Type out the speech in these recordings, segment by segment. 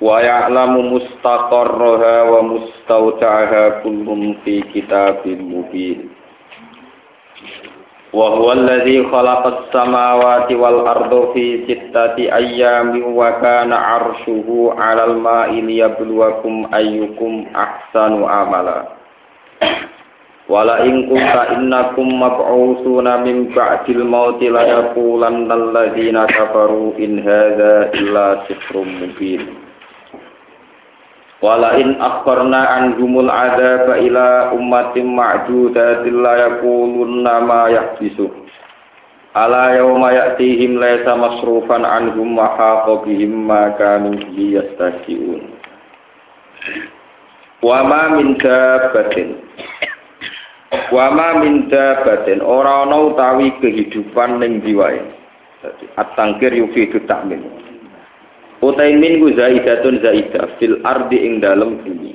Wa ya'lamu mustaqarraha wa mustawda'aha kullun fi kitabim mubin. Wa huwa alladhi khalaqas samawati wal arda fi sittati ayyamin wa kana 'arshuhu 'alal ma'i liyabluwakum ayyukum ahsanu amala. Wala in kunta innakum mab'utsuna min ba'dil mauti la yaqulanna alladziina kafaru in hadza illa sihrun mubin. Wala in akharna anhumul adzaba ila ummatin ma'dudatin la yaqulunna ma yahbisu. Ala yawma ya'tihim laysa masrufan anhum wa haqa bihim ma kanu bihi yastahzi'un. Wa ma min dabbatin Wa ma min dabbatin ora ana utawi kehidupan ning. Dadi at-tangkir yufidu ta'min. Utai min ku zaidatun zaidah fil ardi ing dalem bumi.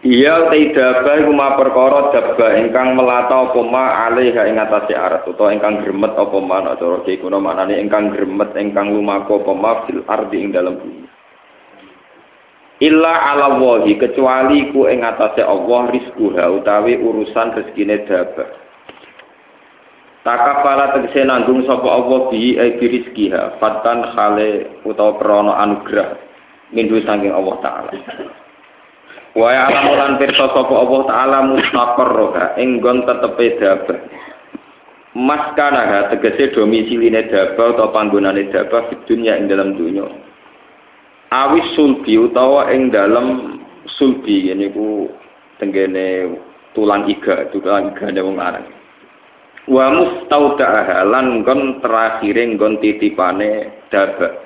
Iya utai dabba iku ma perkara dabba ingkang melata apa ma alaiha ing atase arat utawa ingkang gremet apa ma nek cara kuno maknane ingkang gremet ingkang lumaku apa ma fil ardi ing dalem bumi. Illa ala wahi kecuali ku ing atase Allah rizkuha utawi urusan rezekine dabba. Takafala tegese nanggung sapa Allah bi ai rizkiha fatan khale utawa krana anugrah mindu saking Allah taala. Wa ya'lamu lan pirsa sapa Allah taala mustaqarroha ing nggon tetepe dabba. Maskana tegese domisiline dabba utawa panggonane dabba di dunya ing dalam dunya awis sulbi utawa ing dalam sulbi ini ku tenggene tulang iga tulang iga ada wong lanang wa mustaudaha lan gon terakhire gon titipane daba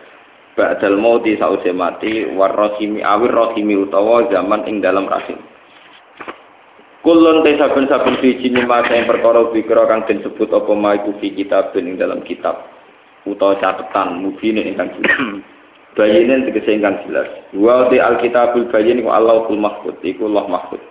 ba'dal mauti sause mati warrahimi awir rahimi utawa zaman ing dalam rahim Kulon te saben-saben biji masa yang perkara pikira kang den sebut apa ma iku fi kitab ing dalam kitab utawa catatan mubine ingkang jelas bayinin tegese ingkang jelas. Wa alkitabul bayin wa Allahul mahfud iku Allah mahfud.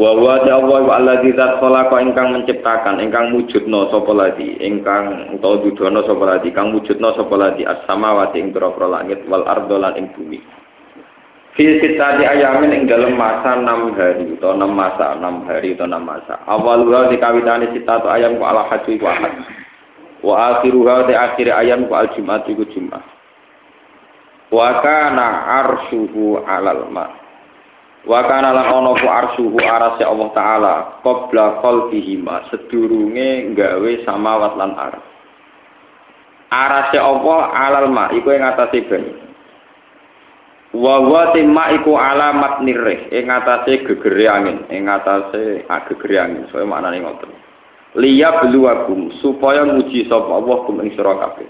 Wa wa Allah wa alladzi zat khalaqa ingkang menciptakan ingkang wujudna sapa ladi ingkang utawa dudono sapa ladi kang wujudna sapa ladi as-samawati ing pira langit wal ardo lan ing bumi. Fi sitati ayamin ing dalam masa 6 hari utawa 6 masa 6 hari utawa 6 masa. Awalnya dikawitane sitatu ayam ku ala hajji wa ahad. Wa akhiruha di akhir ayam ku al jumat iku jumat wa kana arsyuhu alal ma wa kana lan ana ku arsyuhu arase Allah taala qabla khalqihi ma sedurunge gawe samawat lan aras. Arase Allah alal ma iku ing atase banyu wa wa timma iku alamat nirih ing atase gegere angin ing atase gegere angin soe maknane ngoten. Liya beluwakum supaya nguji sapa Allah kum ing sira kabeh.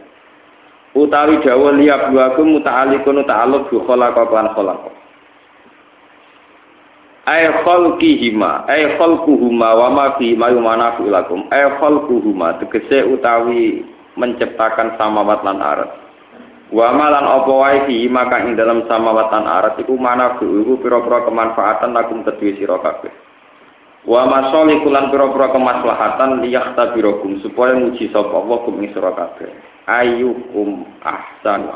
Utawi dawa liya buakum muta'alikun ta'aluk bi khalaqa lan khalaqa ay khalqihima ay khalquhuma wa ma fi ma yumanafu lakum. Ay khalquhuma tegese utawi menciptakan samawat lan arat. Wa malan apa wae fi ing dalam samawat lan arat iku manafu iku pira-pira kemanfaatan lakum kedue sira kabeh. Wa masali kulan pira-pira kemaslahatan supaya nguji sapa Allah kum ing sira kabeh. Ayyukum ahsanu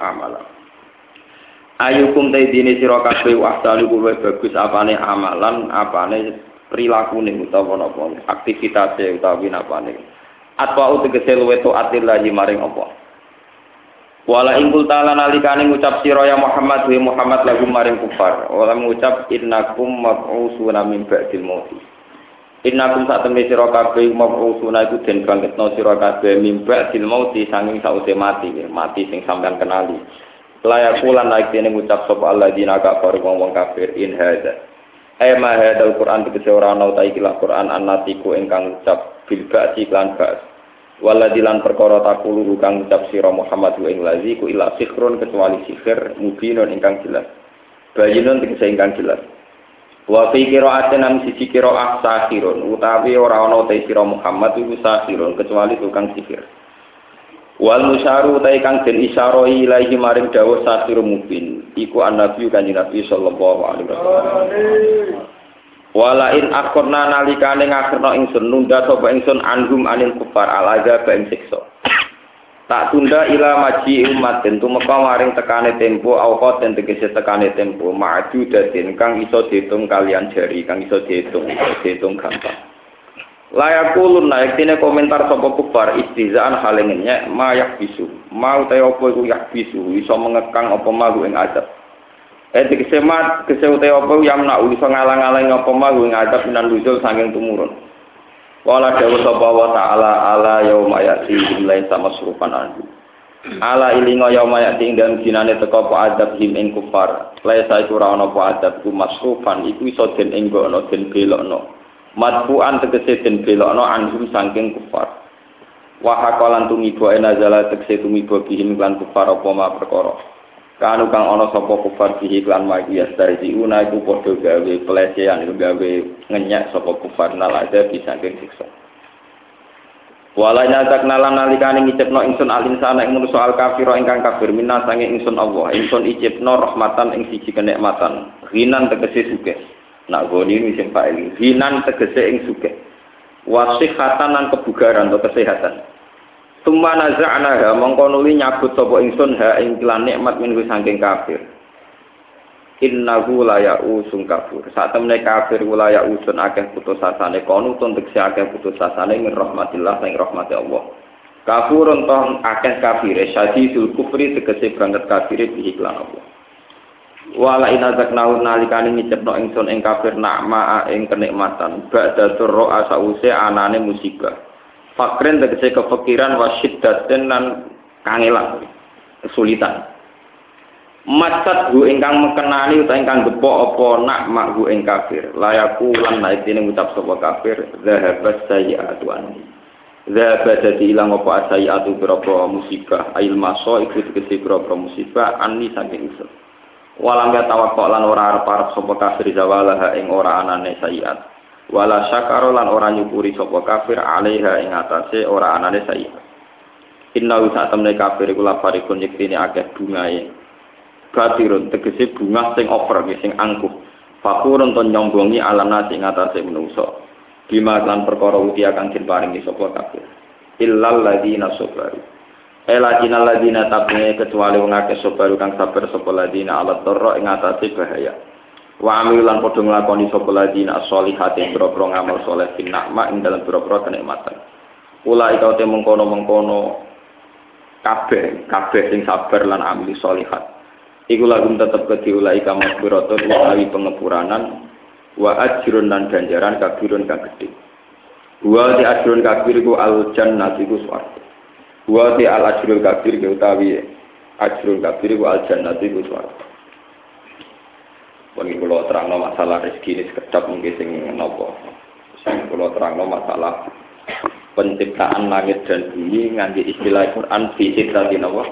ayyukum ta dene sira kabeh ahsanu kuwi bagus apane amalan apane prilakune utawa napa aktivitate utawi napane. Atwa utegese luwe taatil lahi maring apa? Wala ingkul ta'ala nalikane ngucap sira ya Muhammad wa Muhammad lagu maring kufar. Wala ngucap innakum mab'usuna min ba'dil mauti. Innakum sak temne sira kabeh mab'usuna iku den bangkitno sira kabeh mimba dil mauti sanging sause mati mati sing sampean kenali layak kulan naik dene ngucap sapa alladzina kafaru wong wong kafir in hadza ay ma hadzal qur'an tegese ora ana ta iki Qur'an annatiku ingkang ucap bil ba'si lan ba'as waladilan perkara takulu kang ucap sira Muhammad wa lazi ku ila sihrun kecuali sihir mubinun ingkang jelas Bayinun tegese ingkang jelas. Wa fi qira'atin sisi qira'ah sahirun utawi ora ana te sira Muhammad iku sahirun kecuali tukang sihir. Wal musyaru utai kang den isyara ilahi maring dawuh sahir mubin iku annabi kanjeng Nabi sallallahu alaihi wasallam. Wala in akhirna nalikane ngakhirna ingsun nunda sapa ingsun anhum anil kufar alaga ing siksa. Tak tunda ila maji umatin tumeka maring tekane tempo awqat den tegese tekane tempo maju daden kang iso diitung kalian jari kang iso diitung diitung gampang. Layakulun naik tine komentar sapa kufar istizaan halengnya mayak bisu mau te opo iku yak bisu iso mengekang apa mau ing adab. Eh tegese mat kese uta apa yang nak iso ngalang-alang apa mau ngadap minan nuzul saking tumurun. Wala dawuh sapa wa ta'ala ala yauma yati jumlah sama surupan anhu. Ala ilinga yauma yati ing dalem dinane teka apa adab him ing kufar. Laisa iku ora ana adab ku masrufan iku iso den enggono den belokno. Madfuan tegese den belokno anhum saking kufar. Wa haqalan tumibo enazala tegese tumibo bihim lan kufar apa ma perkara. kanu kang ana sapa kufar bihi lan ma yastari una iku padha gawe pelecehan iku gawe ngenyak sapa kufar nal bisa saking siksa Wala nyadak nalan nalikane ngicipno ingsun alin sana soal kafir ingkang kafir minna sange ingsun Allah ingsun icipno rahmatan ing siji kenikmatan rinan tegese sugih nak goni ini sing fa'il rinan tegese ing sugih wasihatan lan kebugaran atau kesehatan Tumma naza'na ha mongko nuli nyabut sapa ingsun ha ing lan nikmat minggu saking kafir. Innahu la ya'usun kafir. Saat temne kafir la ya'usun akeh putus asane kono tun tekse akeh putus asane min rahmatillah sing rahmati Allah. Kafurun toh akeh kafir syadidul kufri tegese banget kafir bihi lan Allah. Wala inazak naun nalikane ngicepno ingsun ing kafir nakma ing kenikmatan. Ba'da turro asause anane musibah. Fakrin tegese kefikiran wasyiddatin dan kangelan kesulitan. Macat hu ingkang mekenani utawa ingkang gepok apa nak mak hu ing kafir. Layaku lan naik ini ngucap sapa kafir, zahabat sayyi'atu anni. Zahaba dadi ilang apa sayyi'atu berapa musibah, ail maso iku tegese berapa musibah anni saking ingsun. Walam ya tawakkol lan ora arep-arep sapa kafir zawalaha ing ora anane sayyi'at wala syakaro lan ora nyukuri sapa kafir alaiha ing atase ora anane sayi inna sak temne kafir iku lafarikun yektine akeh bungae batirun tegese bunga sing over sing angkuh. Fakurun ton nyombongi alam nasi ing atase menungso. Bima lan perkara uti akan diparingi sapa kafir. Illal ladina sabaru Elajina ladina tabne kecuali wong akeh sabaru kang sabar sapa ladina alat torro ing atase bahaya Wa amil lan padha nglakoni sapa ladina sholihati boro-boro ngamal saleh fin ing dalam boro-boro kenikmatan. Ula ika te mengkono-mengkono kabeh kabeh sing sabar lan amil sholihat. Iku lagum tetep ke diulai kamu birotot utawi pengepuranan wa ajrun dan ganjaran kabirun kang gedhe. Wa di ajrun kabir ku al jannah iku swarga. Wa di al ajrul kabir utawi ajrul kabir ku al jannah iku swarga. Bagi pulau terang masalah rezeki ini sekedap mungkin sing nopo. Sing pulau terang masalah penciptaan langit dan bumi nganti istilah Quran fisik tadi nopo.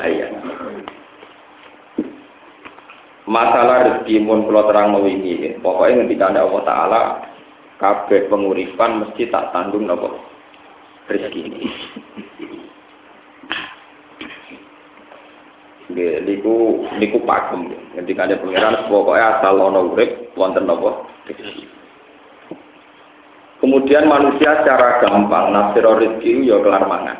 Ayat. Masalah rezeki pun pulau terang mau ini. Pokoknya ketika ada Allah Taala kabeh penguripan mesti tak tanggung nopo rezeki ini. Nggih, niku niku pakem. Ketika ada pangeran pokoknya asal ono urip wonten napa Kemudian manusia secara gampang nafsir rezeki ya kelar mangan.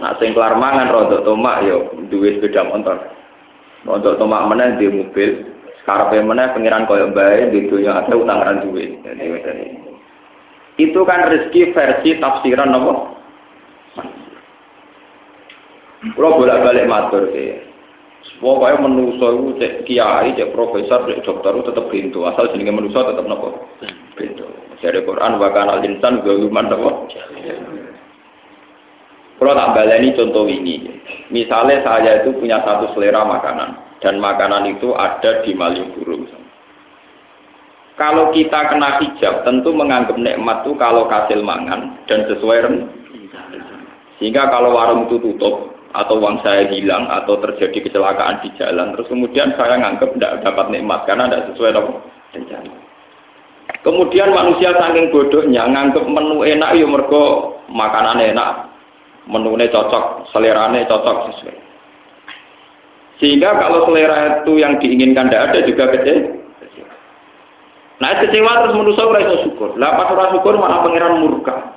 Nah sing kelar mangan rodok tomak ya duwe sepeda motor. Rodok tomak meneh di mobil, karepe meneh pangeran koyo bae di dunya ada utang duwe. Itu kan rezeki versi tafsiran napa? Kalau bolak-balik matur ke, pokoknya menuso itu cek kiai, cek profesor, cek dokter itu tetap pintu. Asal jenenge menuso tetap nopo pintu. Jadi Quran bahkan al insan galuman nopo. Kalau tak baleni contoh ini, misalnya saya itu punya satu selera makanan dan makanan itu ada di Malioboro. Kalau kita kena hijab, tentu menganggap nikmat itu kalau kasil mangan dan sesuai rem. Sehingga kalau warung itu tutup, atau uang saya hilang atau terjadi kecelakaan di jalan terus kemudian saya nganggap tidak dapat nikmat karena tidak sesuai dengan rencana. Kemudian manusia saking bodohnya nganggap menu enak ya mergo makanan enak, menunya cocok, selerane cocok sesuai. Sehingga kalau selera itu yang diinginkan tidak ada juga kecil. Nah kecewa terus manusia ora iso syukur. Lah pas syukur malah pangeran murka.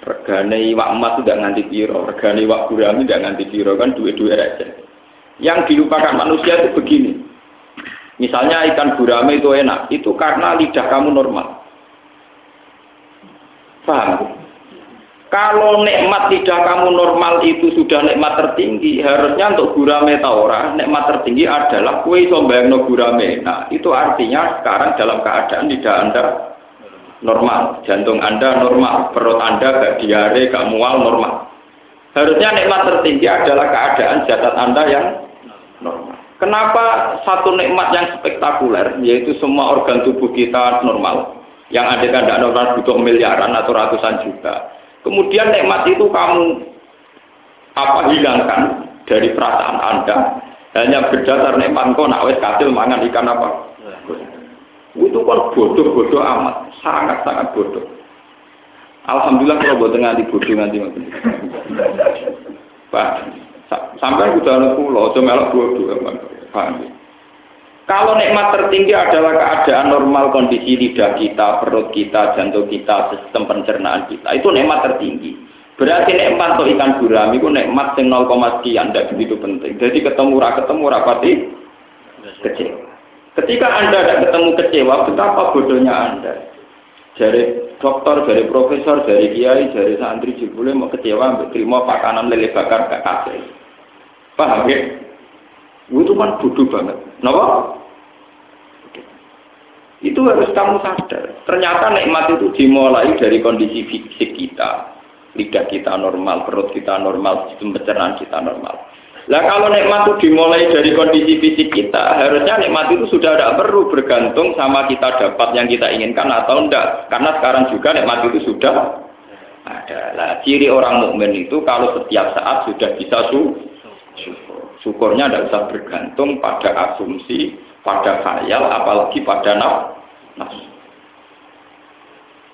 Regane iwak emas tidak nganti piro, regane iwak gurami tidak nganti piro kan duit-duit aja. Yang dilupakan manusia itu begini. Misalnya ikan gurame itu enak, itu karena lidah kamu normal. Paham? Kalau nikmat lidah kamu normal itu sudah nikmat tertinggi, harusnya untuk gurame taura, nikmat tertinggi adalah kue sombayang gurame. Nah, itu artinya sekarang dalam keadaan lidah Anda normal, jantung Anda normal, perut Anda gak diare, gak mual normal. Harusnya nikmat tertinggi adalah keadaan jasad Anda yang normal. Kenapa satu nikmat yang spektakuler, yaitu semua organ tubuh kita normal, yang ada kan tidak normal butuh miliaran atau ratusan juta. Kemudian nikmat itu kamu apa hilangkan dari perasaan Anda hanya berdasar nikmat kau nak wes katil mangan ikan apa? Itu kan bodoh-bodoh amat, sangat-sangat bodoh. Alhamdulillah kalau buat nganti bodoh nganti Pak, Sampai ana kula, aja melok bodoh, paham ya? Kalau nikmat tertinggi adalah keadaan normal kondisi lidah kita, perut kita, jantung kita, sistem pencernaan kita. Itu nikmat tertinggi. Berarti nikmat atau ikan gurami itu nikmat yang 0, sekian, tidak begitu penting. Jadi ketemu ra ketemu rapati kecil. Ketika Anda tidak ketemu kecewa, betapa bodohnya Anda. Dari dokter, dari profesor, dari kiai, dari santri, jibule mau kecewa, terima pakanan lele bakar gak kasih. Paham ya? Itu kan bodoh banget. Kenapa? Itu harus kamu sadar. Ternyata nikmat itu dimulai dari kondisi fisik kita. Lidah kita normal, perut kita normal, sistem pencernaan kita normal. Lah kalau nikmat itu dimulai dari kondisi fisik kita, harusnya nikmat itu sudah tidak perlu bergantung sama kita dapat yang kita inginkan atau enggak. Karena sekarang juga nikmat itu sudah ada. Lah ciri orang mukmin itu kalau setiap saat sudah bisa su syukur. Syukurnya tidak usah bergantung pada asumsi, pada khayal, apalagi pada nafsu.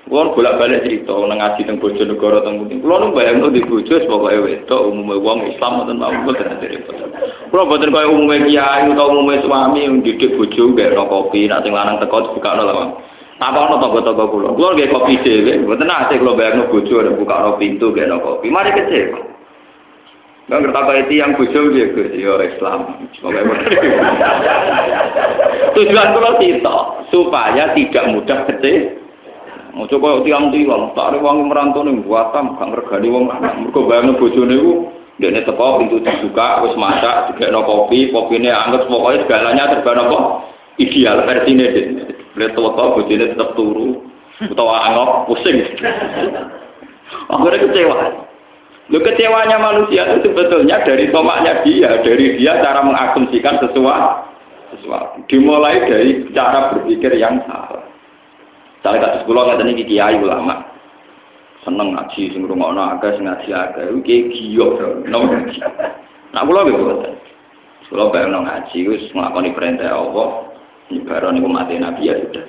Kulo bolak balik cerita nang ngaji teng Bojonegoro teng Kuning. Kulo nu bayangno di bojo pokoke wedok umume wong Islam ngoten mau mboten cerita. Kulo mboten kaya umume kiai utawa umume suami yang didik bojo gak kopi, nak sing lanang teko buka lawang. Apa ono tangga-tangga kulo. Kulo nggih kopi dhewe, mboten ate kulo bayangno bojo buka pintu gak kopi. Mari. Nggak ngerti apa itu yang bojo dia Gus, yo Islam. Tujuan kalau kita supaya tidak mudah kecil. Mau coba tiang tiang, tak ada uang merantau nih buatan, gak ngergani uang lanang. Mereka bayangin bojone itu, dia nih teko pintu dibuka, terus masak, juga no kopi, kopi ini anget, pokoknya segalanya serba nopo ideal versi ini deh. Lihat teko bojone tetap turu, atau angok pusing. Akhirnya kecewa. Lo kecewanya manusia itu sebetulnya dari tomaknya dia, dari dia cara mengasumsikan sesuatu. sesuatu. Dimulai dari cara berpikir yang salah. Kata sekolah nggak tadi kiai ulama, seneng ngaji, sing rungokno agak, sing ngaji agak, kayak giyok, nomor ngaji. Nah, pulau gitu, Sekolah bayang ngaji, wis ngelakoni perintah Allah, nyebaran itu mati Nabi ya sudah.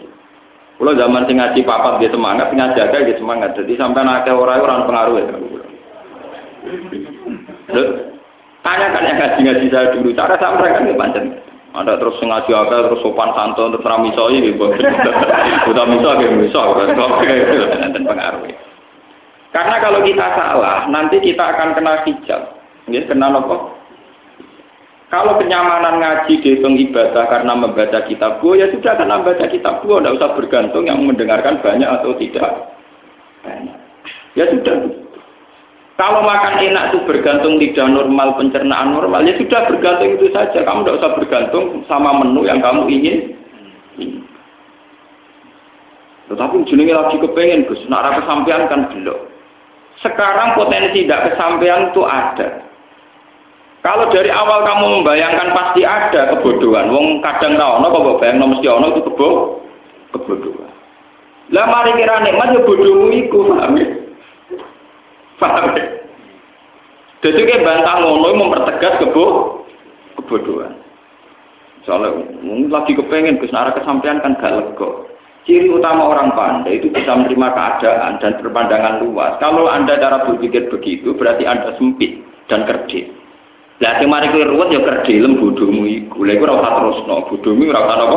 Kalau zaman sing ngaji papat dia semangat, sing ngaji agak dia semangat. Jadi sampai nakal orang orang pengaruh ya. Tanyakan yang ngaji-ngaji saya dulu, cara sampai kan ya pancen. Ada terus ngaji apa, terus sopan santun, terus ramiso gitu. Udah miso, gitu miso, dan pengaruh. Karena kalau kita salah, nanti kita akan kena hijab. Ini kena apa? Kalau kenyamanan ngaji dihitung ibadah karena membaca kitab gua, ya sudah karena membaca kitab gua, tidak usah bergantung yang mendengarkan banyak atau tidak. Banyak. Ya sudah. Kalau makan enak itu bergantung lidah normal, pencernaan normal, ya sudah bergantung itu saja. Kamu tidak usah bergantung sama menu yang kamu ingin. Tetapi jenenge lagi kepengen, Gus. Nak kesampaian kan belum. Sekarang potensi tidak kesampaian itu ada. Kalau dari awal kamu membayangkan pasti ada kebodohan. Wong kadang tahu, no, kok bayang no mesti ono itu kebo, kebodohan. Lah mari kira nikmat ya bodohmu iku? Paham ya? Jadi kayak bantah ngono mempertegas kebo kebodohan. Soalnya lagi kepengen Gus Nara kesampaian kan gak lego. Ciri utama orang pandai itu bisa menerima keadaan dan berpandangan luas. Kalau Anda cara berpikir begitu, berarti Anda sempit dan kerdil. Lah sing mari kowe ruwet ya kerdilem bodhomu iku. Lha iku ora usah terusno, bodhomu ora usah.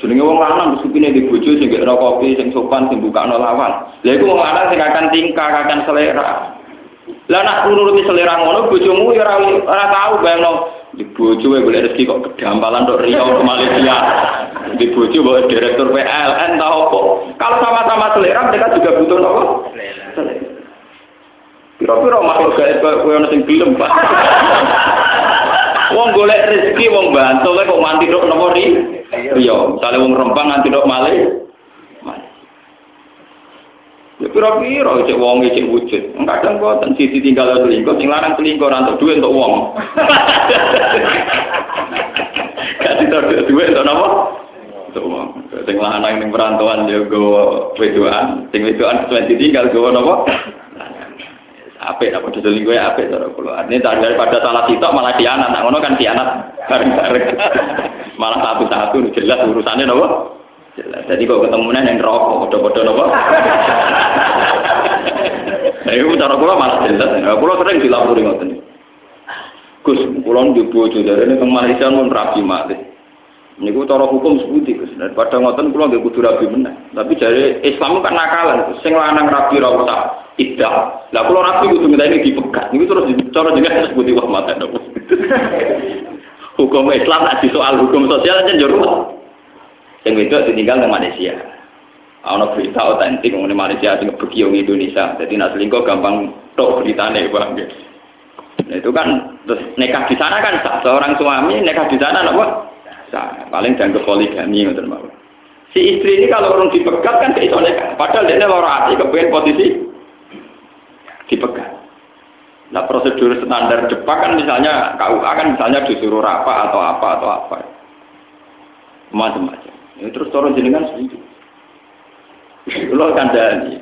Jenenge wong lanang supine di bojo sing gak kopi sing sopan sing bukakno lawan. Lha iku wong lanang sing akan tingkah, akan selera. Lah nak nuruti selera ngono bojomu ya ora ora tau bayangno di bojo wae boleh rezeki kok kedampalan tok Riau ke Malaysia. Di bojo bawa direktur PLN tau apa. Kalau sama-sama selera mereka juga butuh apa? Selera. Piro-piro makhluk gaib kowe ono sing gelem, Pak. Wong golek rezeki wong bantu kok tok napa ri? Iya, misale wong Rempang nganti tok Malih. Ya pira-pira cek wong cek wujud. Kadang boten sisi tinggal selingkuh, sing larang selingkuh ora entuk duit untuk wong. Gak entuk duit untuk napa? Untuk wong. Sing lanang ning perantauan ya go wedoan, sing wedoan sesuai ditinggal go napa? Apik apa selingkuh ya apik cara kula. Ini daripada salah sitok malah dianat, nah ngono kan dianat bareng-bareng. malah satu-satu jelas urusannya napa? Jelas. Jadi kok ketemunya yang rokok, bodoh-bodoh nopo. Nah, itu cara kula malah jelas. Nah, kula sering dilapori ngoten. Gus, kula di bojo dari ini Malaysia mun rapi mati. Niku cara hukum sebuti Gus. Daripada ngoten kula nggih kudu rapi meneh. Tapi dari Islam kan nakalan, sing lanang rapi ra usah tidak. Lah kula rapi kudu ngenteni dipegat. Niku terus cara jenengan sebuti wah mata nopo. Hukum Islam nak soal hukum sosial aja jero. Yang itu ditinggal di Malaysia. Ana berita otentik mengenai Malaysia sing pergi wong Indonesia. Jadi nak selingkuh gampang tok beritane, Bang. Nah, itu kan terus nikah di sana kan sah. Seorang suami nikah di sana apa? Sah. Paling jangan poligami ngoten mawon. Si istri ini kalau orang dipegat kan kayak nikah. Padahal dia lara hati kepengen posisi dipegat. Nah prosedur standar Jepang kan misalnya KUA kan misalnya disuruh apa atau apa atau apa. Macam-macam. Ini terus turun jenengan setuju. Kalau kandani.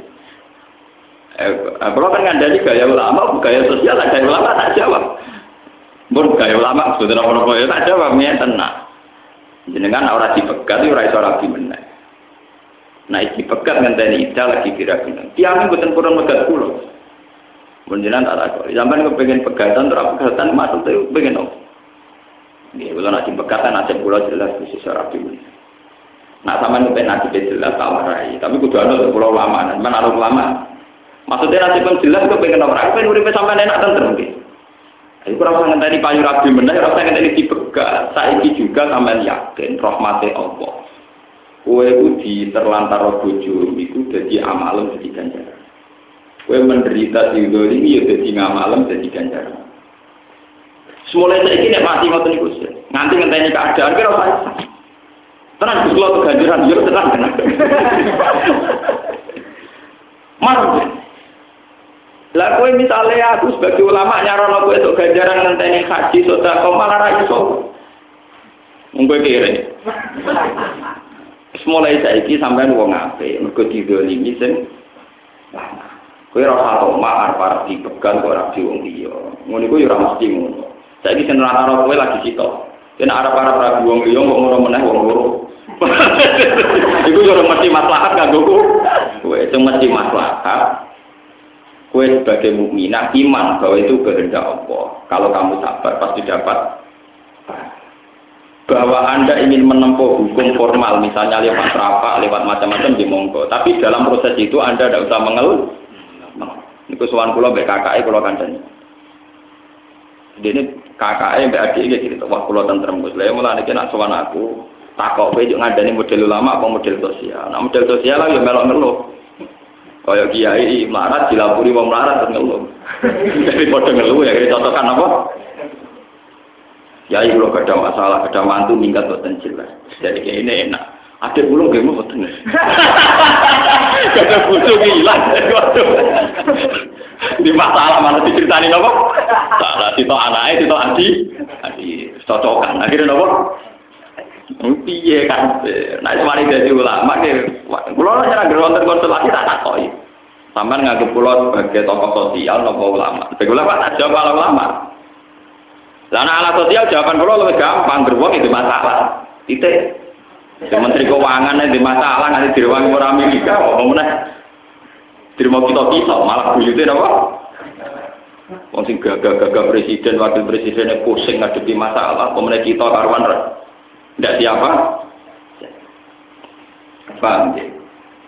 Eh, kalau kan kandani gaya ulama, gaya sosial, gaya ulama tak jawab. Pun gaya ulama, sudah apa-apa ya tak jawab, ya tenang. Jenengan orang dipegat, itu raisa rabi menang. Nah, dipegat ngenteni ida lagi kira-kira. Tiang buatan kurang megat pulau. Menjelang tak tahu. Zaman kepengen pegatan, terus pegatan masuk tuh pengen apa? Ini kalau nanti pegatan, nanti pulau jelas khusus rabi menang. Nah sama nih nasib jelas tawarai, tapi kudu ada pulau lama, dan mana ada lama. Maksudnya nasib jelas, gue pengen orang, pengen uripnya sampai enak tentrem gitu. Jadi kurang usah ngenteni payu rabi meneh, ora usah ngenteni dipegat. Saiki juga sampean yakin rahmate Allah. Kowe di terlantar bojo iku dadi amalem dadi ganjaran. Kowe menderita di ini ya dadi ngamalem dadi ganjaran. Semulai saiki nek mati ngoten niku nganti ngenteni keadaan kira usah Tenang, Gus Kulo keganjaran, yo tenang, tenang. Marah. Lah kowe misalnya aku sebagai ulama nyarono kowe untuk ganjaran ngenteni haji sedekah malah ra iso. Mung kowe kere. Mulai saiki sampean wong apik, mergo didolimi sing Kowe ora usah tomar para dipegang kok ora di wong liya. Ngono iku yo ora mesti ngono. Saiki sing ora kowe lagi sitok. Yen arep-arep wong liya kok ngono meneh wong loro. Iku yo mesti maslahat kanggo kowe, itu mesti maslahat. Kowe sebagai mukminah iman bahwa itu kehendak Allah. Kalau kamu sabar pasti dapat bahwa Anda ingin menempuh hukum formal, misalnya lewat rapat, lewat macam-macam di monggo. Tapi dalam proses itu Anda tidak usah mengeluh. Ini kesuwan pulau BKKI pulau kandani. Ini KKI mbak adik cerita wah pulau tentrem gus. Lah mulai nak sowan aku, takok kowe yo ngandani model ulama apa model sosial. Nah model sosial lah yo melok ngeluh. Kaya kiai melarat dilapuri wong melarat terus ngeluh. Jadi padha ngeluh ya kira cocokan apa? Kiai gak ada masalah, ada mantu minggat boten jelas. Jadi kayak ini enak. Ada belum gak mau boten. Gak ada butuh hilang. Di masalah mana diceritain apa? Salah itu anaknya, itu adi, adi cocokan. Akhirnya apa? Piye kan? Nah, mari jadi ulama ke, kulo ora nyerang wonten konstelasi tak takoki. Sampai nganggep pulau sebagai tokoh sosial nopo ulama. Sebagai ulama tak jawab ala ulama. Lah ala sosial jawaban pulau lebih gampang, beruang itu masalah. Itu Menteri Keuangan itu masalah nanti direwangi orang Amerika, mau mana? Terima kita kita malah buyutnya apa? Wong sing gagah-gagah presiden, wakil presidennya pusing ngadepi masalah, pemenang kita karuan tidak siapa? Paham?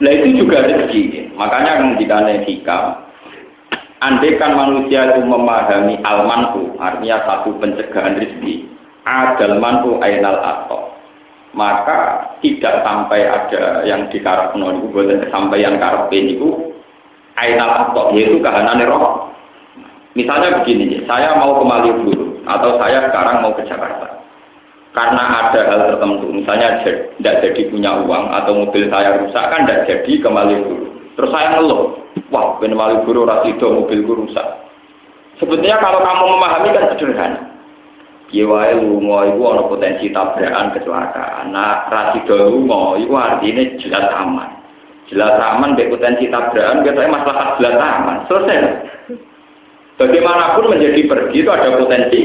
Nah itu juga rezeki. Makanya ketika hikam, kan manusia itu memahami almanku, artinya satu pencegahan rezeki, adal mantu ainal atau maka tidak sampai ada yang dikarep itu sampai yang karep itu ainal atau yaitu kahanan roh. Misalnya begini, saya mau ke Malioboro atau saya sekarang mau ke Jakarta karena ada hal tertentu, misalnya tidak jadi punya uang atau mobil saya rusak kan tidak jadi kembali dulu. Terus saya ngeluh, wah ben Malioboro itu mobilku rusak. Sebetulnya kalau kamu memahami kan sederhana. Piye lunga iku ana potensi tabrakan kecelakaan. Nah, rasido lunga iku artinya jelas aman. Jelas aman mbek potensi tabrakan biasanya masalah jelas aman. Selesai. Bagaimanapun menjadi pergi itu ada potensi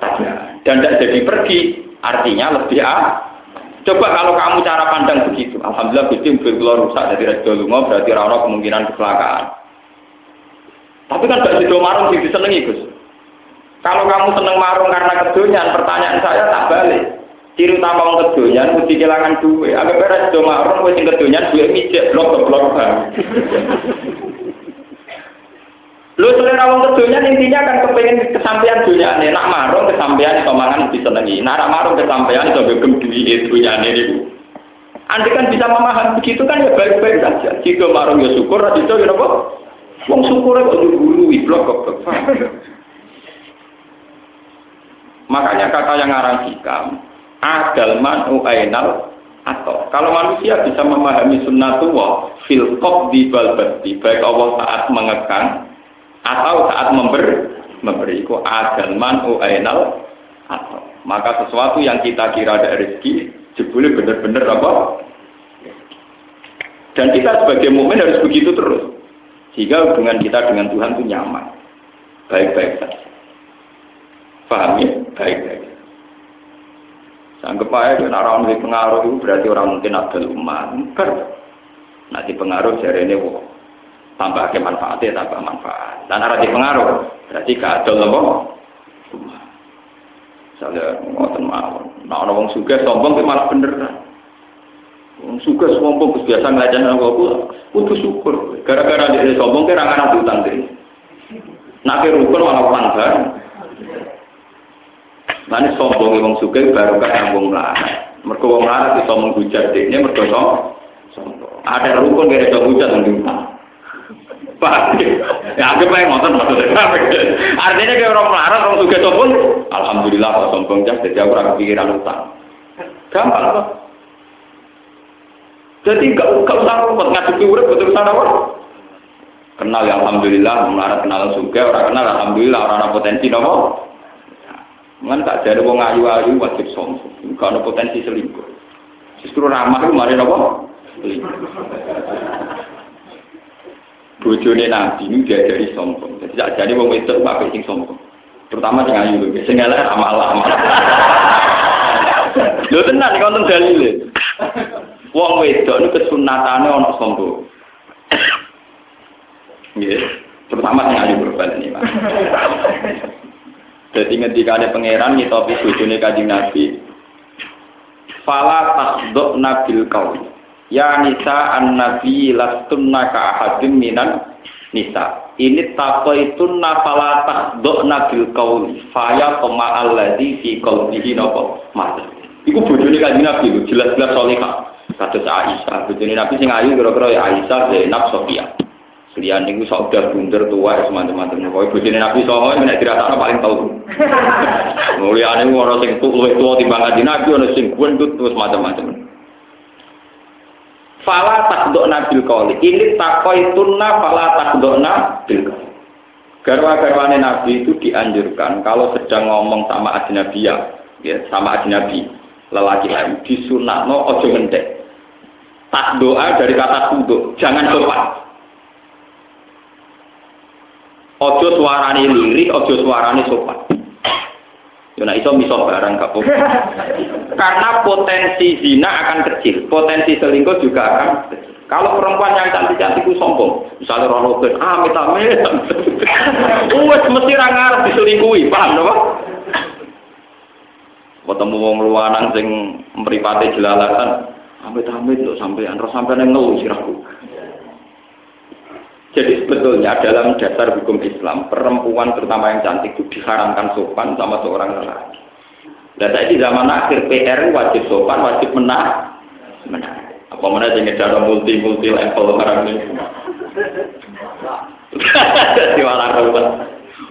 tabrakan dan tidak jadi pergi, artinya lebih ah. Coba kalau kamu cara pandang begitu, alhamdulillah Gusti mobil keluar rusak dari Raja Lunga berarti rano kemungkinan kecelakaan. Tapi kan gak sido marung sih disenengi Gus. Kalau kamu seneng marung karena kedonyan, pertanyaan saya tak balik. Ciri utama orang kedonyan mesti kehilangan duit. Agak beres sido marung, sing kedonyan duit mijek blok blok Lu selera wong kedonya intinya kan kepengen kesampaian dunia nih. Nak marung kesampaian itu mangan lebih senengi. Nak marung kesampaian itu begem duit dunia nih Anda kan bisa memahami begitu kan ya baik-baik saja. Jika marung ya syukur, itu ya apa? Wong syukur kok dulu blok kok. Makanya kata yang ngarang hikam, adal man uainal atau kalau manusia bisa memahami sunnatullah fil di balbati baik Allah saat mengekang atau saat memberi memberi ku adal man ainal atau. Maka sesuatu yang kita kira ada rezeki jebule benar-benar apa? Dan kita sebagai mukmin harus begitu terus. Sehingga hubungan kita dengan Tuhan itu nyaman. Baik-baik saja. Paham ya? Baik-baik. Sanggup aja dan orang di pengaruh berarti orang mungkin ada umat. Nanti pengaruh jari ini wah tambah ke manfaatnya tambah manfaat. Dan arah pengaruh berarti kadal apa? Misalnya ngoten mawon. Nah orang suka sombong ke malah bener wong suka sombong biasa ngelajan aku aku syukur. Gara-gara dia sombong ke rangan utang diri nak ke rukun malah pangkat Nanti sombong wong suka baru kan wong melarat. Mereka wong melarat bisa menghujat dia, mereka sombong. Ada rukun gak ada hujat yang diutang. Pak, ya aku pengen nonton maksudnya. Artinya kayak orang melarat, orang suka sombong. Alhamdulillah kalau sombong jas, jadi aku orang kepikiran utang. Gampang kok. Jadi nggak nggak usah rumput ngadepi urip betul sana apa? Kenal ya alhamdulillah, melarat kenal suka, orang kenal alhamdulillah, orang potensi nopo. Kan tak jadi wong ayu-ayu wajib sombong, kalau potensi selingkuh. Justru ramah itu mari nopo. Bojone nabi ini dia dari sombong. Jadi tak jadi wong itu bapak sing sombong. Terutama sing ayu lho, sing elek amal-amal. Lho tenan iki wonten dalile. Wong wedok niku kesunatane ana sombong. Nggih, terutama sing ayu berbalik ini, Pak. Jadi ngendikane pangeran ngitopi bojone Kanjeng Nabi. Fala tasduk nabil qaul. Ya nisa an nabi lastunna ka ahadim minan nisa. Ini tako itu nafala takdok nabil kauli. Faya koma alladhi fi qalbihi nopo mati. Iku bojone kanjeng Nabi jelas-jelas solihah. Kados Aisyah, bojone Nabi sing ayu kira-kira ya Aisyah, Zainab, Sofia. Kalian niku udah bunder tua teman-teman. Pokoke bojone Nabi soho nek diratakno paling tau. Mulyane ora sing luwih tuwa timbang kanjeng Nabi ana sing gendut terus macam-macam. Fala takdokna bil kauli. Ini takoi tunna fala takdokna bil kauli. Garwa-garwane Nabi itu dianjurkan kalau sedang ngomong sama ajnabiyah, ya, sama ajnabi, lelaki lain, disunatno ojo ngendek. Tak doa dari kata tunduk, jangan sopan. Ojo suarane lirik, ojo suarane sopan. Yo nek iso miso barang gak apa Karena potensi zina akan kecil, potensi selingkuh juga akan kecil. Kalau perempuan yang cantik-cantik itu sombong, misalnya orang Robin, ah amit amit, wes mesti ra ngarep diselingkuhi, paham dong? Ketemu wong luwanang sing mripate jelalatan, amit amit lho sampean, terus sampean ngeluh sirahku. Jadi sebetulnya dalam dasar hukum Islam, perempuan terutama yang cantik itu diharamkan sopan sama seorang lelaki. Dan tadi zaman akhir PR wajib sopan, wajib menang, menang. Apa mana jadi cara multi multi level sekarang ini? Di kalau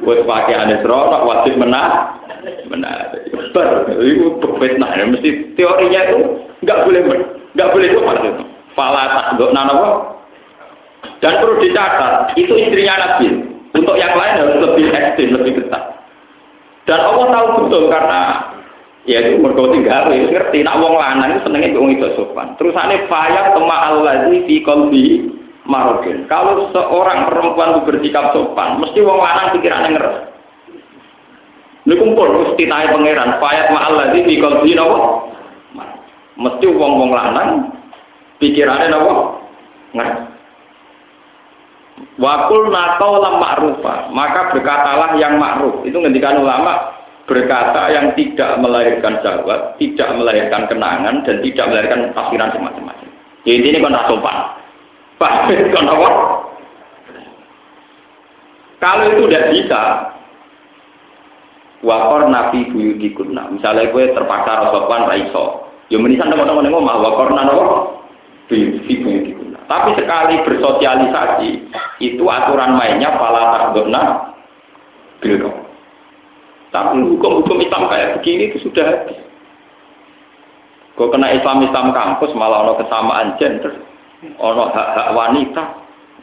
buat pakai aneh serota wajib menang, menang. Itu berfitnah. Mesti teorinya itu nggak boleh nggak boleh sopan itu. Fala tak dok nanawa dan perlu dicatat, itu istrinya Nabi. Untuk yang lain harus lebih ekstrim, lebih ketat. Dan Allah tahu betul karena ya itu mergo tinggal ya ngerti nak wong lanang senenge wong itu sopan. Terusane fayat tema allazi fi qalbi marodin. Kalau seorang perempuan bersikap sopan, mesti wong lanang pikirannya ngeres. Ini kumpul mesti naik pangeran fayat allazi fi qalbi napa? Mesti wong-wong lanang pikirannya napa? Ngeres. Wakul nakau lam ma'rufa, maka berkatalah yang ma'ruf. Itu ngendikan ulama berkata yang tidak melahirkan jawab, tidak melahirkan kenangan, dan tidak melahirkan tafsiran semacam-macam. Jadi ini kan sopan. Pak, kan apa? Kalau itu tidak bisa, wakor nabi buyuti kunna. Misalnya gue terpaksa rasopan raiso. Ya menisan teman-teman ngomong, wakor nana buyuti. Tapi sekali bersosialisasi, itu aturan mainnya pala takdurna bilko. Tapi hukum-hukum Islam kayak begini itu sudah habis. Kau kena Islam-Islam kampus malah ono kesamaan gender, ono hak-hak wanita,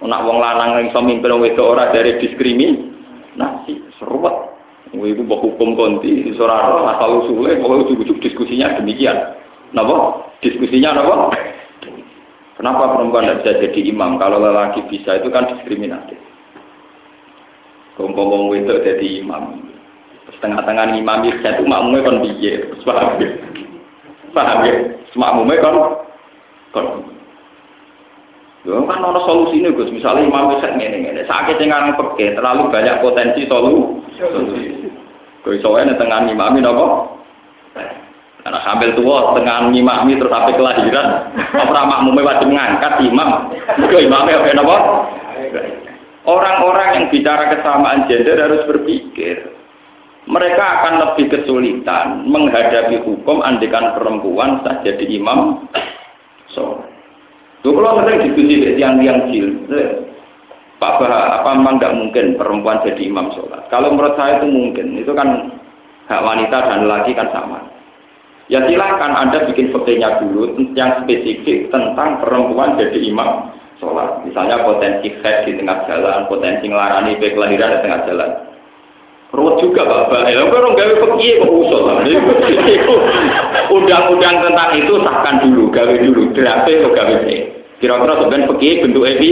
nak wong lanang yang iso mimpin wong wedok ora dari diskriminasi, seruat. Ibu bawa hukum konti, suara asal usulnya, pokoknya ujuk-ujuk diskusinya demikian. Napa? Diskusinya napa? Kenapa perempuan tidak bisa jadi imam? Kalau lelaki bisa itu kan diskriminatif. Ngomong itu jadi imam. Setengah-tengah imam itu makmumnya kan biye. Paham ya? Paham ya? Makmumnya kan kan. Ya kan ada solusi ini Gus. Misalnya imam itu ngene ngene. Sakit yang pergi terlalu banyak potensi solusi. Kau soalnya tengah imam ini apa? Karena sambil tua tengah ngimami terus sampai kelahiran, apa makmumnya wajib mengangkat imam. Itu imamnya apa apa? Orang-orang yang bicara kesamaan gender harus berpikir. Mereka akan lebih kesulitan menghadapi hukum andikan perempuan sah jadi imam. So, tuh kalau sering diskusi yang cil, Pak apa memang nggak mungkin perempuan jadi imam sholat? Kalau menurut saya itu mungkin, itu kan hak wanita dan laki kan sama. Ya silahkan Anda bikin faktornya dulu yang spesifik tentang perempuan jadi imam sholat. Misalnya potensi head di tengah jalan, potensi ngelarani baik kelahiran di tengah jalan. Ruwet juga Bapak, ya orang gawe pergi kok usul Undang-undang tentang itu sahkan dulu, gawe dulu, draft atau gawe Kira-kira sebenarnya pergi bentuk evi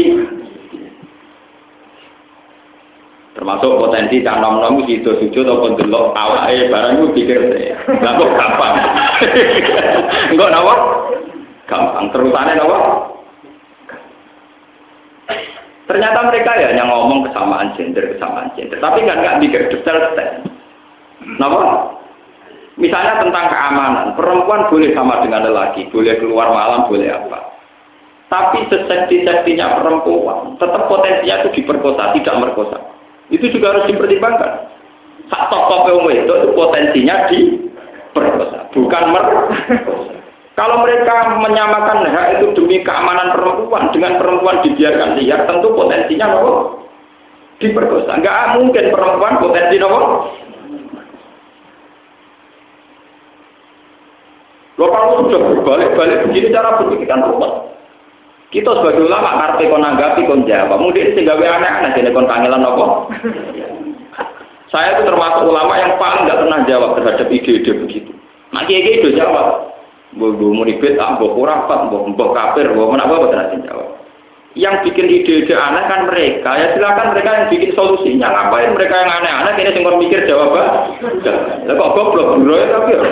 termasuk potensi cak nom nom itu sujud ataupun delok awake barang itu pikir lah kok gampang? Enggak nawa gampang. Terusannya nawa ternyata mereka ya yang ngomong kesamaan gender kesamaan gender. Tapi kan nggak pikir detail detail nawa misalnya tentang keamanan. Perempuan boleh sama dengan lelaki. Boleh keluar malam boleh apa. Tapi sesekti-sektinya perempuan tetap potensinya itu diperkosa tidak merkosa itu juga harus dipertimbangkan. Sak tokoh wong itu, potensinya di bukan mer. Kalau mereka menyamakan hak itu demi keamanan perempuan dengan perempuan dibiarkan liar, tentu potensinya nopo diperkosa. Enggak mungkin perempuan potensi nopo. Lo kalau sudah berbalik-balik begini cara berpikir kan. Kita sebagai ulama karpe kon nanggapi kon jawab. Mungkin sehingga aneh-aneh jadi kon kangelan apa? Saya itu termasuk ulama yang paling nggak pernah jawab terhadap ide-ide begitu. Nah, ide itu jawab. Gue mau ribet, ah, gue kurang, mbok mbok kafir, gue mana gue betul jawab. yang bikin ide-ide aneh kan mereka. Ya silakan mereka yang bikin solusinya. Ngapain mereka yang aneh-aneh ini sing mikir jawaban. Lah kok goblok bro ya tapi. Ya,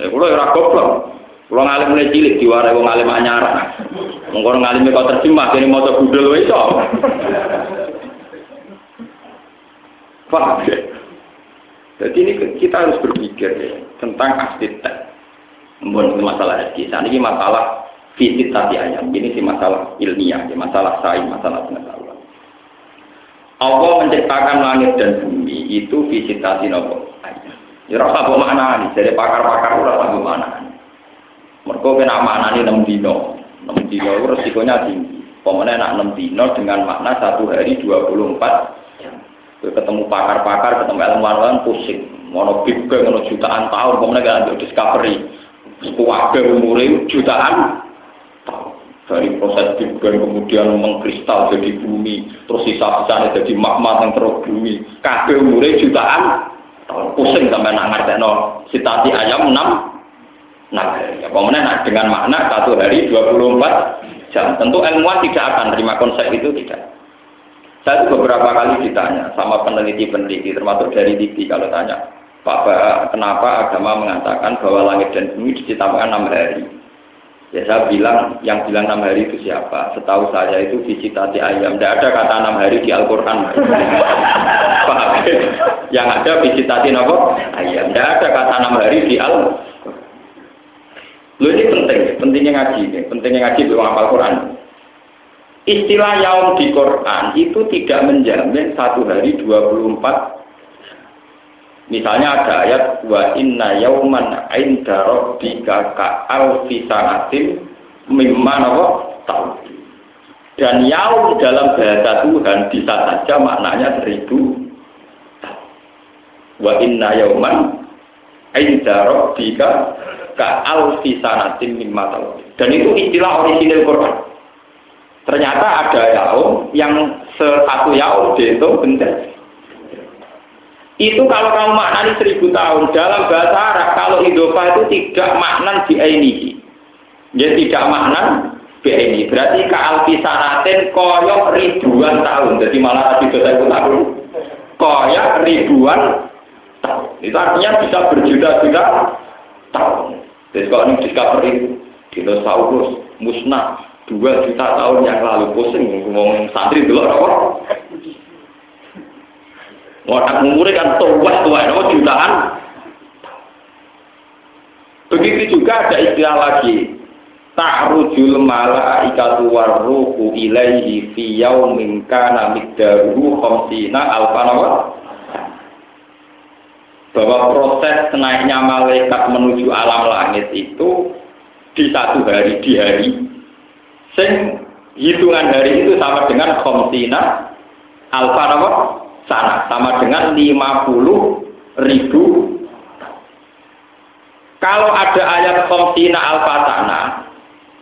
ya kula ora goblok. Kula ngalim mulai cilik diwarai wong ngalim anyar. Mengko ngalime kok terjemah kene maca budel wae iso. Paham ya? Jadi ini kita harus berpikir ya, tentang arsitek. Membuat masalah rezeki. Ini masalah fisik tadi ayam. Ini sih masalah ilmiah, ya, masalah sains, masalah pengetahuan. Allah menciptakan langit dan bumi itu visitasi nopo. Ya rasa apa makna? Jadi pakar-pakar rasa apa makna Mereka kena makna ini enam dino, enam dino itu resikonya tinggi. Pemenang nak enam dino dengan makna satu hari 24 jam ketemu pakar-pakar, ketemu ilmuwan pusing. Mono Big Bang, jutaan tahun, kemudian kan ada discovery. Kuwabe umurnya jutaan. Dari proses Big Bang kemudian mengkristal jadi bumi, terus sisa-sisanya jadi magma yang terus bumi. Kabeh umurnya jutaan. Pusing sampai nak ngerti no. Sitati ayam 6 Nah, ya, kemudian nah, dengan makna satu hari 24 jam. Tentu ilmuwan tidak akan terima konsep itu tidak. Saya itu beberapa kali ditanya sama peneliti-peneliti, termasuk dari TV kalau tanya, Pak, kenapa agama mengatakan bahwa langit dan bumi diciptakan enam hari? Ya saya bilang, yang bilang enam hari itu siapa? Setahu saya itu visitati ayam. Tidak ada kata enam hari di Al-Quran. Pak, yang ada visitati nopo ayam. Tidak ada kata enam hari di Al. Lu ini penting, pentingnya ngaji, pentingnya ngaji di Al-Quran. Istilah yaum di Quran itu tidak menjamin satu hari 24 Misalnya ada ayat wa inna yauman inda rabbika ka alfi sanatin mimma nawa tahun. Dan yaum dalam bahasa Tuhan bisa saja maknanya seribu Wa inna yauman inda rabbika ka alfi sanatin mimma tahun. Dan itu istilah orisinil Quran. Ternyata ada yaum yang satu yaum dihitung benda. Itu kalau kamu maknani seribu tahun dalam bahasa Arab, kalau idofa itu tidak maknan di ainihi. Ya tidak maknan di ainihi. Berarti ke alfisanatin koyok ribuan tahun. Jadi malah di dosa itu tahun. Koyok ribuan tahun. Itu artinya bisa berjuta-juta tahun. Jadi kalau ini discovery dinosaurus musnah dua juta tahun yang lalu pusing ngomong santri dulu apa Wadah umurnya kan tua tua itu jutaan. Begitu juga ada istilah lagi. Ta'rujul malaikatu warruhu ilaihi fi yaumin kana miqdaruhu khamsina alfanawa bahwa proses naiknya malaikat menuju alam langit itu di satu hari di hari Sing hitungan hari itu sama dengan komsina alfa sana. Sama dengan 50 ribu. Kalau ada ayat komsina alfa sana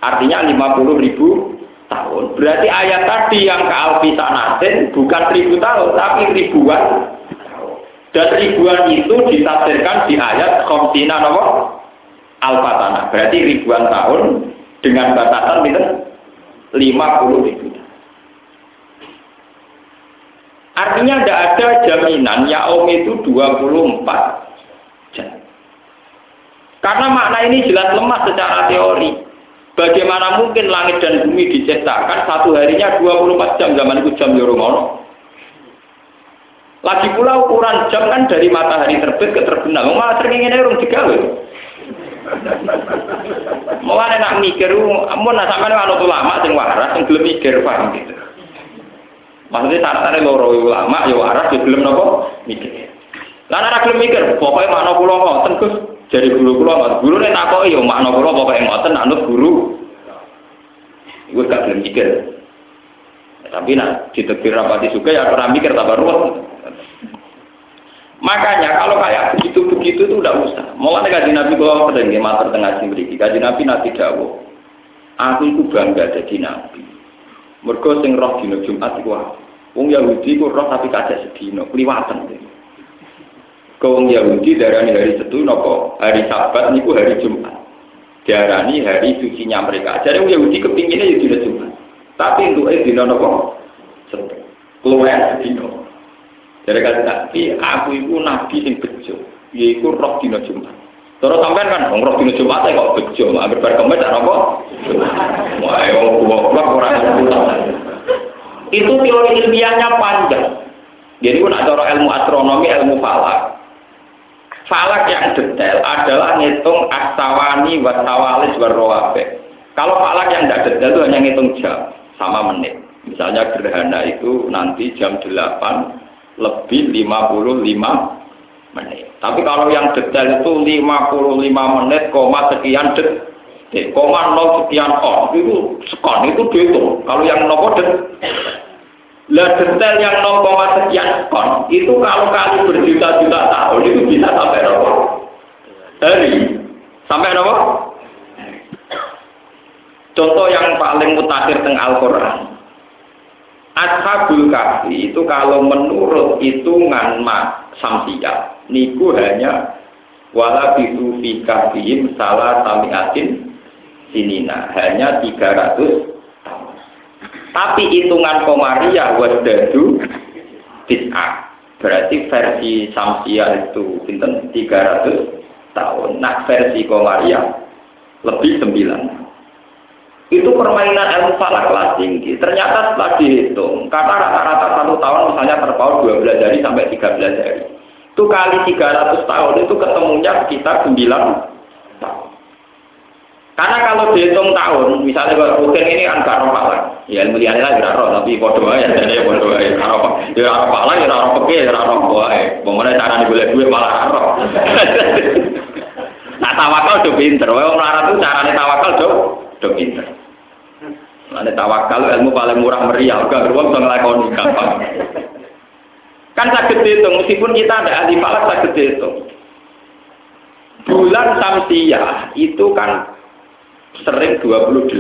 artinya 50 ribu tahun. Berarti ayat tadi yang ke alfi sanatin bukan ribu tahun tapi ribuan dan ribuan itu ditafsirkan di ayat komsina nama alfa sana berarti ribuan tahun dengan batasan itu 50 ribu. Artinya tidak ada jaminan yaum itu 24 jam. Karena makna ini jelas lemah secara teori. Bagaimana mungkin langit dan bumi diciptakan satu harinya 24 jam zaman itu jam Yoromono. Lagi pula ukuran jam kan dari matahari terbit ke terbenam. Malah sering ingin urung digawe. Mulane nak mikir, ampun nak sampean ana ulama sing waras sing gelem mikir paham gitu. Maksudnya syaratnya loro ulama ya waras ya gelem napa mikir. Lah nek gelem mikir, pokoke makna kula ngoten Gus. Jadi guru kula ngoten. Gurune takoki ya makna kula pokoke ngoten anut guru. Iku gak gelem mikir. Tapi nak ditegur rapati suka ya ora mikir tambah ruwet. Makanya kalau kayak begitu-begitu itu udah usah. Mulai kaji Nabi kalau sering mater tengah sini kaji Nabi nanti dawo. Aku itu bangga jadi Nabi. Mergo sing roh dino Jumat iku Wong Yahudi ku roh tapi kacek sedino, kliwatan. Kau Yahudi darani hari Setu nopo hari Sabat niku hari Jumat. diarani hari sucinya mereka. Jadi Yahudi kepinginnya ya dina Jumat. Tapi untuk eh dina nopo Setu. Keluar dina. Jadi kata Nabi, aku itu Nabi yang bejo. Yaitu roh dina Jumat. Terus sampean kan roh dina Jumat kok bejo, anggere bar kemis apa? Wah, wong goblok ora Itu teori ilmiahnya panjang. Jadi pun ada ilmu astronomi, ilmu falak. Falak yang detail adalah ngitung asawani, wasawalis, warrowabe. Kalau falak yang tidak detail itu hanya ngitung jam sama menit. Misalnya gerhana itu nanti jam 8 lebih 55 menit. Tapi kalau yang detail itu 55 menit, koma sekian detik, koma nol sekian on, itu sekon, itu dihitung. Kalau yang nopo detik, lah detail yang 0, sekian kon itu kalau kali berjuta-juta tahun itu bisa sampai berapa? Hari. Sampai berapa? Contoh yang paling mutakhir teng Al-Qur'an. Ashabul Kahfi itu kalau menurut hitungan mak samsiah niku hanya wala bisu fi kahfihim salah samiatin sinina hanya 300 tapi hitungan Komariah wadadu tis'ah. Berarti versi Samsia itu pinten 300 tahun. Nah versi Komariah lebih 9. Itu permainan ilmu falak kelas tinggi. Ternyata setelah dihitung, kata rata-rata satu tahun misalnya terpaut 12 hari sampai 13 hari. Itu kali 300 tahun itu ketemunya sekitar 9 tahun. Karena kalau dihitung tahun, misalnya kalau rutin ini kan gak roh palang. Ya ilmu liane lah gak roh, tapi podo aja, jadi ya podo aja. Gak roh, ya roh palang, ya roh peke, ya roh boy. Bagaimana cara boleh duit malah roh. nah tawakal udah pinter, wong melarat itu caranya tawakal udah udah pinter. Nanti tawakal ilmu paling murah meriah, gak beruang bisa ngelakoni gampang. Kan sakit dihitung, meskipun kita ada ahli falak sakit dihitung. Bulan Samsiah itu kan sering 28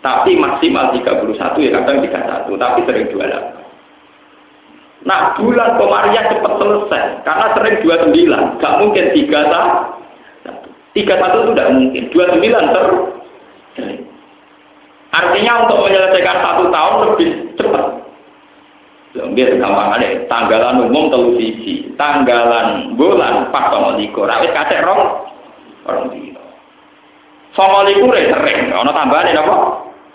tapi maksimal 31 ya kadang 31 tapi sering 28 nah bulan Komariah cepat selesai karena sering 29 gak mungkin 31 31 itu tidak mungkin 29 ter artinya untuk menyelesaikan satu tahun lebih cepat Biar gampang ada tanggalan umum telu sisi, tanggalan bulan pas sama likur, awet kacek rong, orang Songo liku re sering, ana tambahane napa?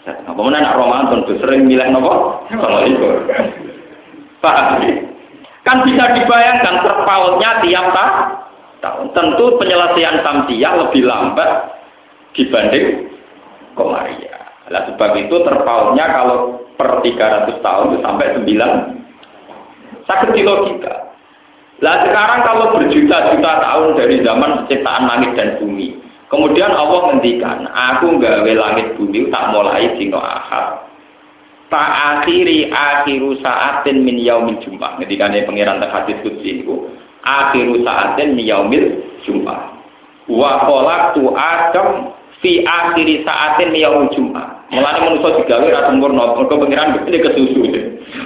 Apa meneh nak Ramadan tuh sering milih napa? Songo liku. Paham? Kan bisa dibayangkan terpautnya tiap tahun. Tentu penyelesaian samsiah lebih lambat dibanding Komaria. Nah, sebab itu terpautnya kalau per 300 tahun itu sampai 9 sakit di logika. Lah sekarang kalau berjuta-juta tahun dari zaman penciptaan langit dan bumi, Kemudian Allah ngendikan, aku gawe langit bumi tak mulai dino ahad. Tak akhiri akhiru saatin min yaumil jumpah. Ketika ini pengiran tak hadis kudsi itu, akhiru saatin min yaumil jumpah. Wa kolak tu adam fi akhiri saatin min yaumil jumpah. Mulanya manusia digawe rasa sempurna, mereka pengiran ini kesusu.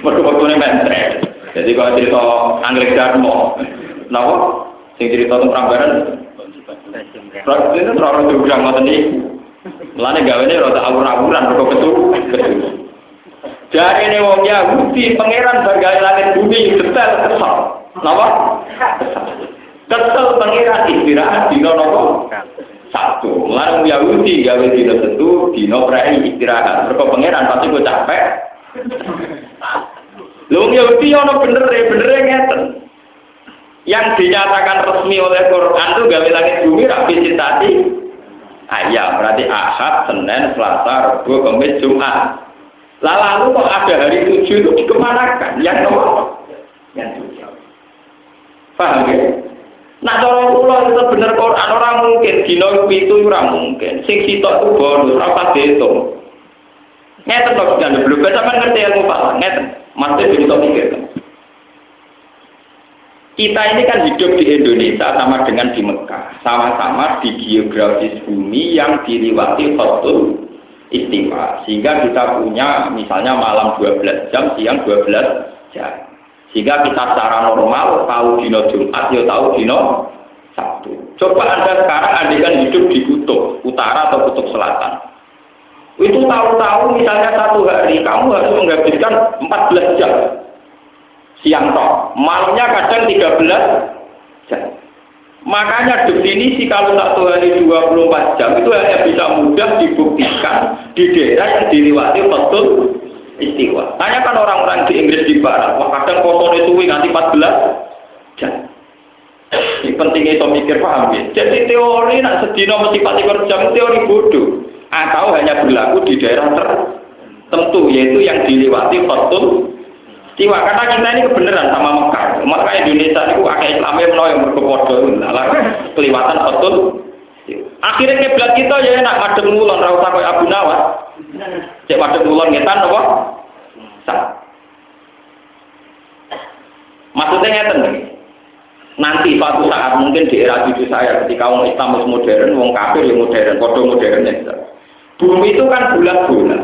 Mereka waktunya mentre. Jadi kalau cerita Anggrek Darmo, kenapa? Sing cerita tentang Prambanan, Rasul itu terlalu juga ngoten niku. Mulane gawene rada awur-awuran kok ketu. Jari ini wong Yahudi pangeran bergawe langit bumi detail kesal. Napa? Kesal pangeran istirahat dino napa? Mulane Yahudi gawe dino setu, dino prei istirahat. Mergo pangeran pasti kok capek. Lho Yahudi ono bener bener ngeten. Yang dinyatakan resmi oleh Quran itu gawe langit bumi rapi citati ayam berarti ahad senin selasa rabu kamis jumat. Lalu kok ada hari tujuh itu dikemanakan? Yang nomor yang tujuh. Paham ya Nah, cara kula itu bener Quran orang mungkin dino itu ora mungkin. Sing sitok itu bonus, ora pas dihitung. Ngeten kok jangan belum sampean ngerti ilmu Pak. Ngeten. Masih bisa mikir. Kita ini kan hidup di Indonesia sama dengan di Mekah. Sama-sama di geografis bumi yang diliwati khotul istiwa. Sehingga kita punya misalnya malam 12 jam, siang 12 jam. Sehingga kita secara normal tahu dino Jumat, ya tahu dino Sabtu. Coba Anda sekarang andikan hidup di kutub utara atau kutub selatan. Itu tahu-tahu misalnya satu hari kamu harus menghabiskan 14 jam. Siang toh, malamnya kadang 13 jam. Makanya definisi kalau satu hari 24 jam itu hanya bisa mudah dibuktikan di daerah yang dilewati betul istiwa. Tanyakan orang-orang di Inggris di Barat, wah kadang posone suwi nanti 14 jam. Ini pentingnya itu mikir paham ya. Jadi teori nak sedino mesti 14 jam teori bodoh. Atau hanya berlaku di daerah tertentu yaitu yang dilewati betul istiwa. Karena kita ini kebenaran sama Mekah. Maka Indonesia itu akhirnya Islamnya menawa yang berkepodo. Kelewatan betul. Akhirnya kiblat kita ya enak madem ngulon ra usah Abu Nawas. Cek madem ngulon ngetan apa? Sah. Maksudnya ngeten. Nanti suatu saat mungkin di era cucu saya ketika orang Islam modern, wong kafir yang modern, kodoh modern ya. Bumi itu kan bulat-bulat.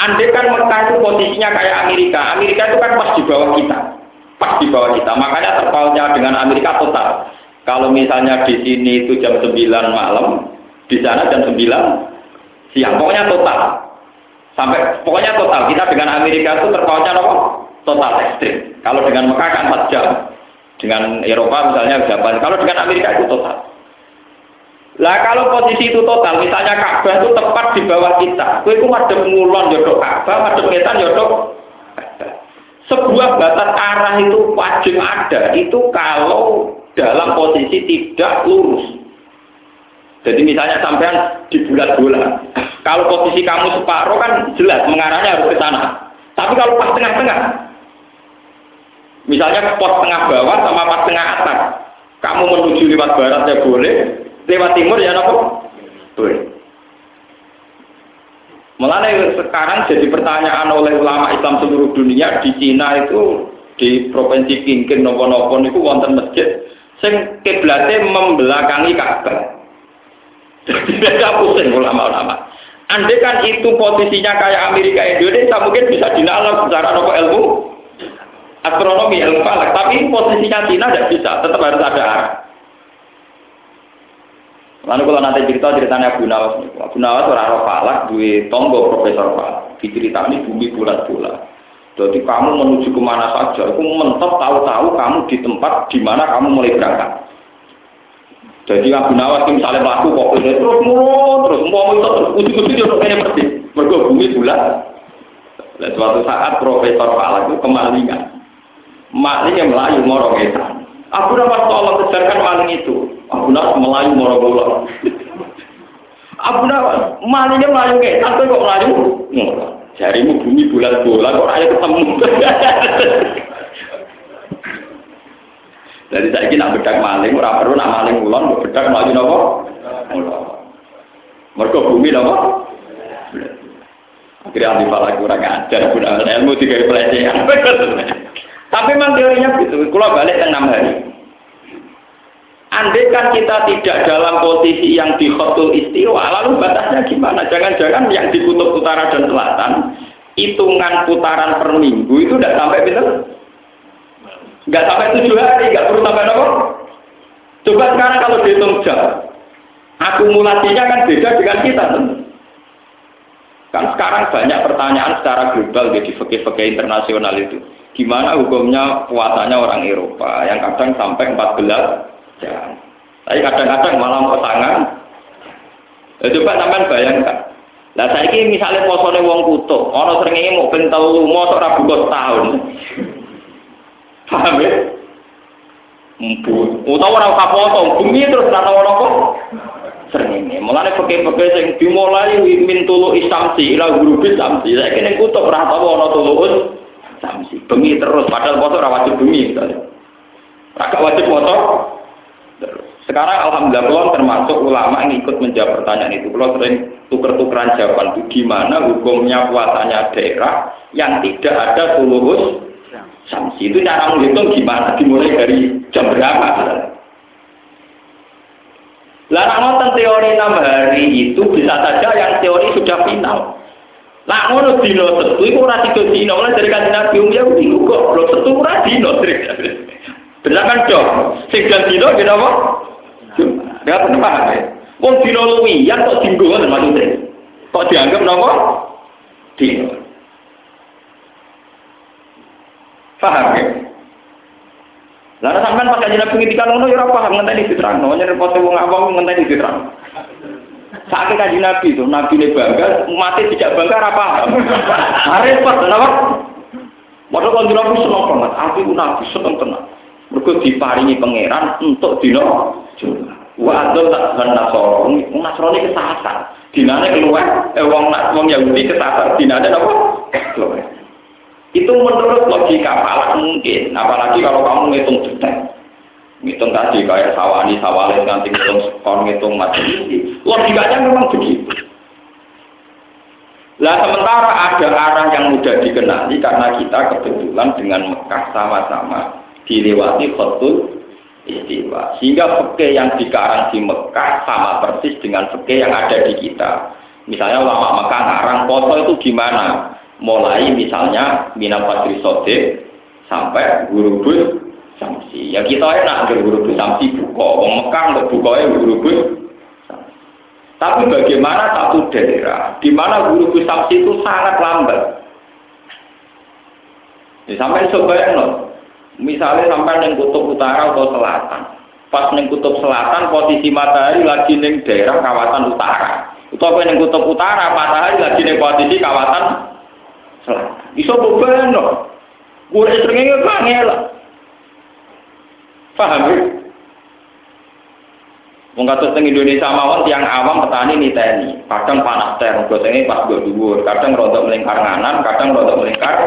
Andai kan Mekah itu posisinya kayak Amerika, Amerika itu kan pas di bawah kita, pas di bawah kita. Makanya terpautnya dengan Amerika total. Kalau misalnya di sini itu jam 9 malam, di sana jam 9 siang. Pokoknya total. Sampai pokoknya total. Kita dengan Amerika itu terpautnya apa? Total ekstrim. Kalau dengan Mekah kan 4 jam. Dengan Eropa misalnya Japan. Kalau dengan Amerika itu total. Lah kalau posisi itu total, misalnya Ka'bah itu tepat di bawah kita. Kowe itu madhep ngulon ya Ka'bah, madhep yodok ya Sebuah batas arah itu wajib ada. Itu kalau dalam posisi tidak lurus. Jadi misalnya sampean di bulat bola. Kalau posisi kamu separuh kan jelas mengarahnya harus ke sana. Tapi kalau pas tengah-tengah, misalnya pos tengah bawah sama pas tengah atas, kamu menuju lewat barat ya boleh, lewat timur ya nopo boleh. Mulai sekarang jadi pertanyaan oleh ulama Islam seluruh dunia di Cina itu di provinsi Kingkin nopo-nopo itu wonten masjid sing kiblatnya membelakangi Ka'bah. Beda pusing ulama-ulama. Andai kan itu posisinya kayak Amerika Indonesia mungkin bisa dinalar secara nopo ilmu astronomi ilmu falak. Tapi posisinya Cina tidak bisa, tetap harus ada arah. Lalu kalau nanti cerita ceritanya Abu Nawas, Abu Nawas orang roh falak, dua tonggo profesor falak. Diceritani bumi bulat-bulat. Jadi kamu menuju ke mana saja, aku mentok tahu-tahu kamu di tempat di mana kamu mulai berangkat. Jadi Abu Nawas misalnya melaku kok terus mulu terus mau itu terus ujung-ujung dia ini persis. Mereka bumi. Dan suatu saat Profesor Falak itu kemalingan. Malingnya melayu morong etan. Aku dapat tolong kejarkan maling itu. Abu Nawas melayu morong bola. Abu Nawas malingnya melayu etan, kok melayu? Jarimu bumi bulat bola kok ayo ketemu. Jadi saya kira bedak maling, ora perlu nak maling ulon, bedak melayu nopo. Mereka bumi nopo. Akhirnya ahli falak kurang ajar, kurang ilmu tiga pelecehan. Tapi memang teorinya gitu. Kalau balik ke enam hari. Andai kan kita tidak dalam posisi yang di khotul istiwa, lalu batasnya gimana? Jangan-jangan yang di kutub utara dan selatan, hitungan putaran per minggu itu tidak sampai betul? Nggak sampai tujuh hari, nggak perlu sampai apa? Coba sekarang kalau dihitung jam, akumulasinya kan beda dengan kita. Kan sekarang banyak pertanyaan secara global di fakir-fakir internasional itu. Gimana hukumnya puasanya orang Eropa yang kadang sampai 14 jangan. Tapi kadang-kadang malah mau tangan. Ya, coba sampean bayangkan. Lah saiki misalnya posone wong kuto, ana srengenge mau ben telu, mosok ora buka tahun. Paham ya? Mbu, utawa ora usah foto, bumi terus ora ono apa? Srengenge. Mulane peke-peke sing dimulai min tulu isamsi guru isamsi. Saiki ning kuto ora tau ana tulu samsi. Bumi terus padahal foto ora wajib bumi misalnya. Ora wajib foto sekarang alhamdulillah kalau termasuk ulama yang ikut menjawab pertanyaan itu. Kalau sering tuker-tukeran jawaban itu gimana hukumnya puasanya daerah yang tidak ada tulus sanksi. Itu cara menghitung gimana dimulai dari jam berapa. Lah ngoten teori enam hari itu bisa saja yang teori sudah final. Lah ngono dino setu iku ora tiga dino, mulai dari kanjeng Nabi um ya kok belum setu ora dino. Bener kan dong? Sing dino gitu apa? Dia paham ya? Wong dino luwiyan kok dinggo maksudnya. Kok dianggap nopo? Dino. Paham ya? Lalu sampean pas kanjeng Nabi ngendikan ngono ya ora paham ngenteni diterangno, repot wong awam ngenteni diterangno. Saat kanjeng Nabi itu, Nabi ini bangga, mati tidak bangga ora paham. Repot, kenapa? Padahal kanjeng Nabi seneng banget, aku Nabi seneng tenang. Mergo diparingi pangeran untuk dino Wa adol tak kan nasoro, nasroni kesasar. Dinane keluar, eh wong wong Yahudi kesasar, dinane apa? Keluar. Itu menurut logika malah mungkin, apalagi kalau kamu ngitung detek. Ngitung tadi kayak sawani, sawales, nanti ngitung skor, ngitung ini. Logikanya memang begitu. Lah sementara ada arah yang mudah dikenali karena kita kebetulan dengan Mekah sama-sama dilewati khotul istiwa. Sehingga fikih yang dikarang di Mekah sama persis dengan fikih yang ada di kita. Misalnya ulama Mekah ngarang foto itu gimana? mulai misalnya minat Fadri Sodik sampai guru bus samsi. Ya kita enak ke guru bus samsi buka, orang Mekah untuk buka ya guru bus. Tapi bagaimana satu daerah di mana guru samsi itu sangat lambat? Ya, sampai coba ya, misalnya sampai neng kutub utara atau selatan. Pas neng kutub selatan posisi matahari lagi neng daerah kawasan utara. Utawa neng kutub utara matahari lagi neng posisi kawasan selatan. Iso bebano. Gue seringe kangen lah. Paham ya? Kados teng Indonesia mawon tiang awam petani niteni, kadang panas teh, gosenge pas go dhuwur, kadang rodok melingkar nganan, kadang rodok melingkar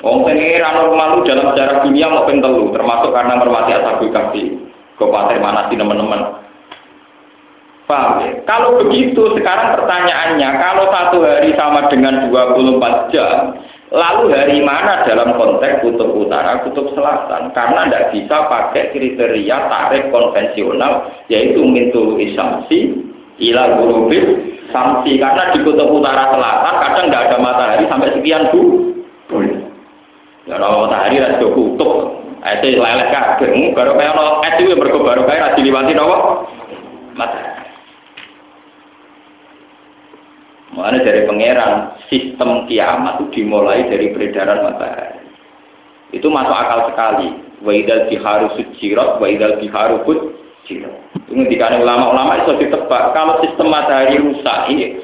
Wong pengira normal dalam sejarah dunia mau telu, termasuk karena mermati asabul kahfi. Kabupaten mana sih teman-teman? Paham ya? Kalau begitu sekarang pertanyaannya, kalau satu hari sama dengan 24 jam, lalu hari mana dalam konteks kutub utara, kutub selatan? Karena tidak bisa pakai kriteria tarif konvensional, yaitu mintu isamsi, ila gurubis, samsi. Karena di kutub utara selatan kadang tidak ada matahari sampai sekian bu. Kalau matahari ada kutub, itu lelek kabeh. Baru kayak no, itu baru baru kayak diliwati nopo matahari. Mana dari pangeran, sistem kiamat itu dimulai dari peredaran matahari. Itu masuk akal sekali. Waidal biharu sujirot, waidal biharu sujirot. Itu ketika ulama-ulama itu ditebak. Kalau sistem matahari rusak ini,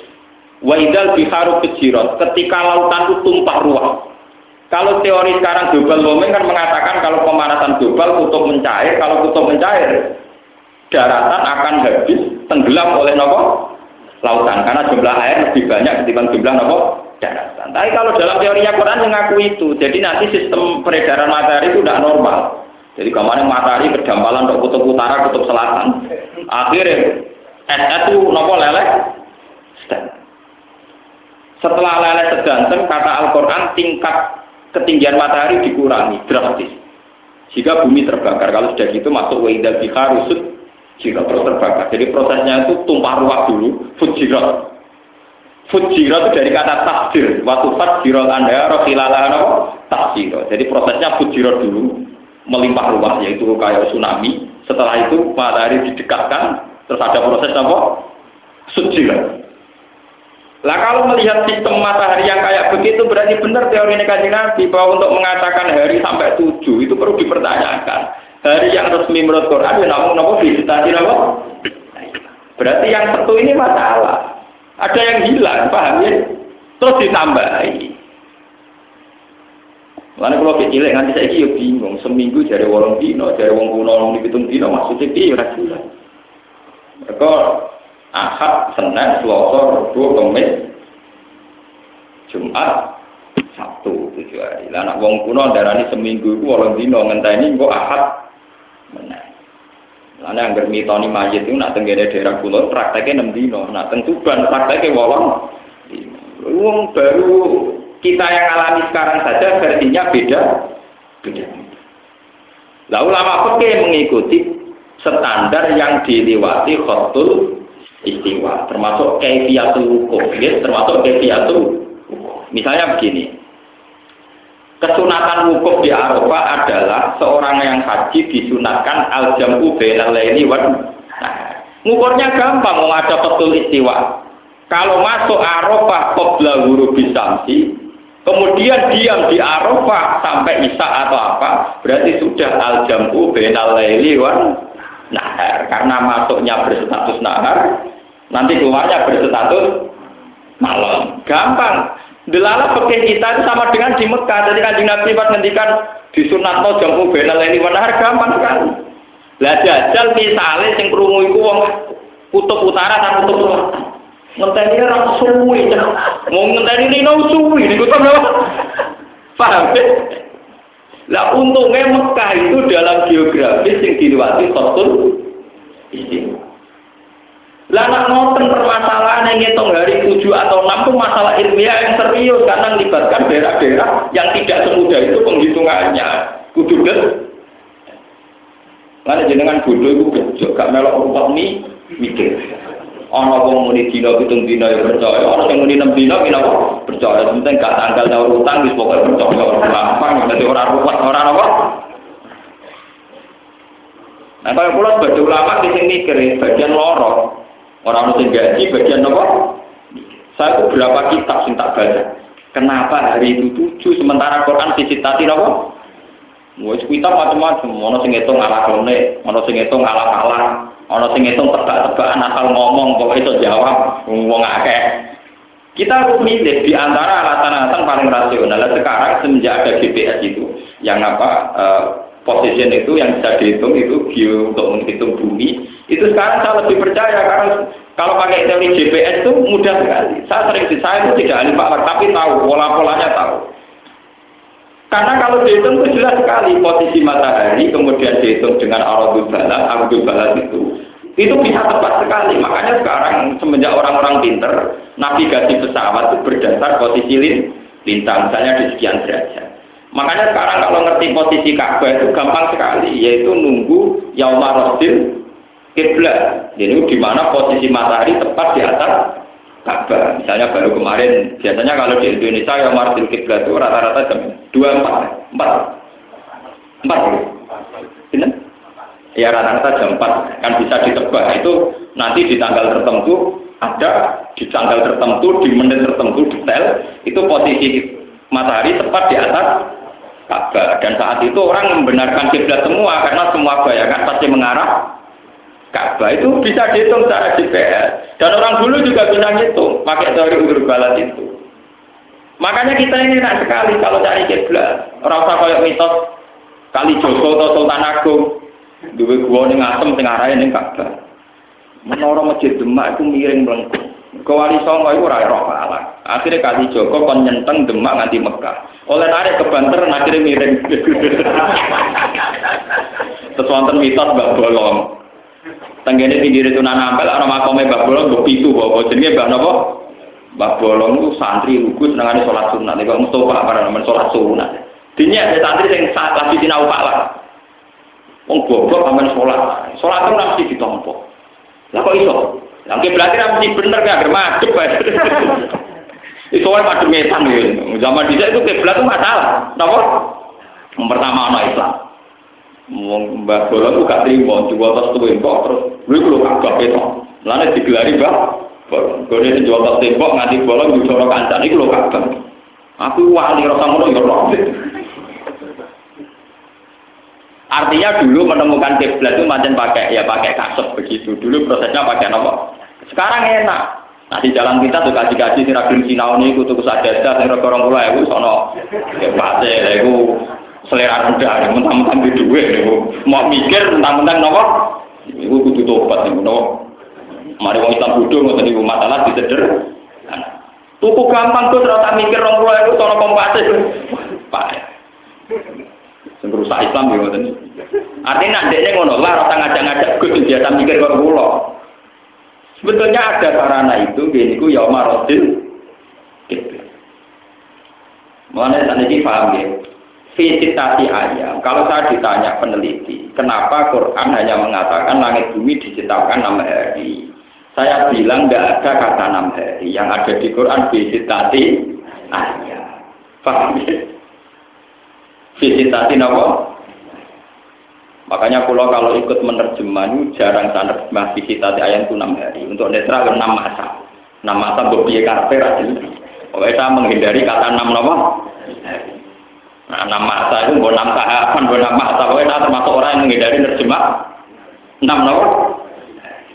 waidal biharu sujirot, ketika lautan itu tumpah ruah. Kalau teori sekarang global warming kan mengatakan kalau pemanasan global kutub mencair, kalau kutub mencair, daratan akan habis tenggelam oleh nopo lautan karena jumlah air lebih banyak ketimbang jumlah nopo daratan. Tapi kalau dalam teorinya Quran mengaku itu, jadi nanti sistem peredaran matahari itu tidak normal. Jadi ke mana matahari berdampalan untuk kutub utara, kutub selatan. Akhirnya es itu nopo leleh. Setelah leleh sedanten, kata Al-Quran tingkat ketinggian matahari dikurangi drastis. Jika bumi terbakar, kalau sudah gitu masuk wa'idal biharusut jika terus terbakar. Jadi prosesnya itu tumpah ruah dulu, fujirat. Fujirat itu dari kata takdir. Waktu fajirot anda, rohilalah takdir. Jadi prosesnya fujirat dulu, melimpah ruah, yaitu kayak tsunami. Setelah itu matahari didekatkan, terus ada proses apa? Fujirat. Lah kalau melihat sistem matahari yang kayak begitu berarti benar teori negatif Nabi bahwa untuk mengatakan hari sampai tujuh itu perlu dipertanyakan. Hari yang resmi menurut Quran ya namun nopo visitasi nopo berarti yang satu ini masalah. Ada yang hilang paham ya? Terus ditambahi. Lalu kalau kecil nanti saya kira bingung. Seminggu dari wolong dino dari wong kuno wong dihitung dino maksudnya dia ora jelas. Mereka ahad, senin, selasa, rabu, kamis, jumat, sabtu tujuh hari. Lah anak wong kuno darani seminggu itu wolong dino ngenteni kok ahad, Menang. Karena yang bermitoni majid itu nak tenggene daerah kulon prakteknya enam dino, nak tentuban prakteknya wolong. Uang baru kita yang alami sekarang saja versinya beda, beda. Lalu lama pakai mengikuti standar yang dilewati khotul istiwa, termasuk kaifiatul hukum, ya, termasuk kaifiatul Misalnya begini, Kesunatan wukuf di Arafah adalah seorang yang haji disunatkan al-jam'u bainal laili wan nah, ngukurnya gampang mau ada betul istiwa. Kalau masuk Arafah qabla ghurubi samsi, kemudian diam di Arafah sampai Isya atau apa, berarti sudah al-jam'u bainal laili wan nahar. Karena masuknya berstatus nahar, nanti keluarnya berstatus malam. Gampang. Delala pekeh kita itu sama dengan di Mekah. Jadi kan Nabi pas ngendikan di sunat no jamu benal ini benar gampang sekali. Lah jajal misalnya sing krungu iku wong kutub utara dan kutub selatan. Ngenteni ora suwi. Mau ngenteni ini no suwi di kutub apa? Paham? Lah untungnya Mekah itu dalam geografis yang dilewati khotul istimewa. Lah nak nonton permasalahan yang ngitung hari 7 atau 6 itu masalah ilmiah yang serius karena melibatkan daerah-daerah yang tidak semudah itu penghitungannya. Kudu deh. Mana jenengan bodoh itu bejo, gak melok rupak nih mikir. Ono wong muni dina pitung dina ya percaya, ono sing muni 6 dina kira percaya, penting gak tanggal nyaur utang wis pokoke percaya gampang, dadi ora ruwet ora apa. Nah, kalau pulau sebagai ulama di sini mikir bagian lorong, Orang mesti gaji bagian apa? Saya itu berapa kitab sing tak baca. Kenapa hari itu tujuh sementara Quran sisi tadi apa? Wes kitab macam-macam, ono sing ngitung ala klone, ono sing ngitung ala kalah, ono sing ngitung tebak-tebakan asal ngomong kok itu jawab wong akeh. Kita harus milih di antara alasan-alasan paling rasional. Sekarang semenjak ada GPS itu, yang apa uh, position itu yang bisa dihitung itu bio untuk menghitung bumi itu sekarang saya lebih percaya karena kalau pakai teori GPS itu mudah sekali. Saya sering saya itu tidak ahli pakar tapi tahu pola-polanya tahu. Karena kalau dihitung itu jelas sekali posisi matahari kemudian dihitung dengan aradul balad aradul balad itu itu bisa tepat sekali. Makanya sekarang semenjak orang-orang pinter navigasi pesawat itu berdasar posisi lintang misalnya di sekian derajat. Makanya sekarang kalau ngerti posisi Ka'bah itu gampang sekali, yaitu nunggu Yaumar Rasul kiblat. Jadi di mana posisi matahari tepat di atas Ka'bah. Misalnya baru kemarin, biasanya kalau di Indonesia Yaumar Rasul kiblat itu rata-rata jam dua empat, empat, empat. Benar? Ya rata-rata jam empat kan bisa ditebak itu nanti di tanggal tertentu ada di tanggal tertentu di menit tertentu detail itu posisi matahari tepat di atas Ka'bah dan saat itu orang membenarkan kiblat semua karena semua bayangan pasti mengarah Ka'bah itu bisa dihitung secara GPS dan orang dulu juga bisa ngitung pakai teori udur balat itu makanya kita ini enak sekali kalau cari kiblat orang usah kayak mitos kali Joko atau Sultan Agung dua gua nih ngasem tengah raya nih Ka'bah menara masjid Demak itu miring melengkung Kewali Songo itu ora roh. Akhirnya kali Joko kon nyenteng Demak nganti Mekah. Oleh narik ke Banter akhirnya miring. Wonten mitos Mbak Bolong. Tenggene pinggir itu nanampel ana makome Mbak Bolong mbok pitu bawa jenenge Mbak napa? Mbak Bolong itu santri lugu senengane sholat sunat. Nek Mustofa para nemen sholat sunat. Dinya ada santri saat lagi sinau lah. Wong goblok amen sholat. Sholat itu mesti ditompo. Lah kok iso? Yang kiblatnya mesti bener kan, agar madep. Itu madep ngetan gitu. Zaman dia itu kiblat itu masalah. Kenapa? Yang pertama anak Islam. Mbak Bola itu gak terima, jual tas tuh impor terus. Gue kalau kagak itu, lalu digelari mbak. Gue ini jual tas tembok nganti jorok kancan itu lo kagak. Aku wali rasa ngono ya roh. Artinya dulu menemukan kiblat itu macam pakai ya pakai kasut begitu. Dulu prosesnya pakai apa? Sekarang enak. Nah di jalan kita tuh kaji-kaji si ragil sinau ini kutu kusadada sing rego pula iku sono kepase iku selera rendah mentang-mentang di duwe iku mau mikir mentang-mentang nopo? Iku kudu tobat nopo? Mari wong Islam bodho ngoten niku masalah diseder. Tuku gampang tuh terus mikir rong puluh iku sono kompase pak sing Islam yo ngoten artinya ndekne ngono lah rasa ngajak-ngajak Gus biasa mikir kok kula. Sebetulnya ada sarana itu, gini ku yauma rodil. Gitu. Mengenai tadi paham ya. Visitasi ayam. Kalau saya ditanya peneliti, kenapa Quran hanya mengatakan langit bumi diciptakan enam hari? Saya bilang nggak ada kata enam hari. Yang ada di Quran visitasi ayam. Paham ya? Visitasi apa? Makanya pulau kalau ikut menerjemah jarang saya menerjemah visitasi ayat itu enam hari. Untuk netral enam masa. Enam masa berbiaya karakter aja. Pokoknya saya menghindari kata enam nama. Nah, enam masa itu bukan enam tahapan, bukan enam masa. Pokoknya termasuk orang yang menghindari nerjemah enam nama.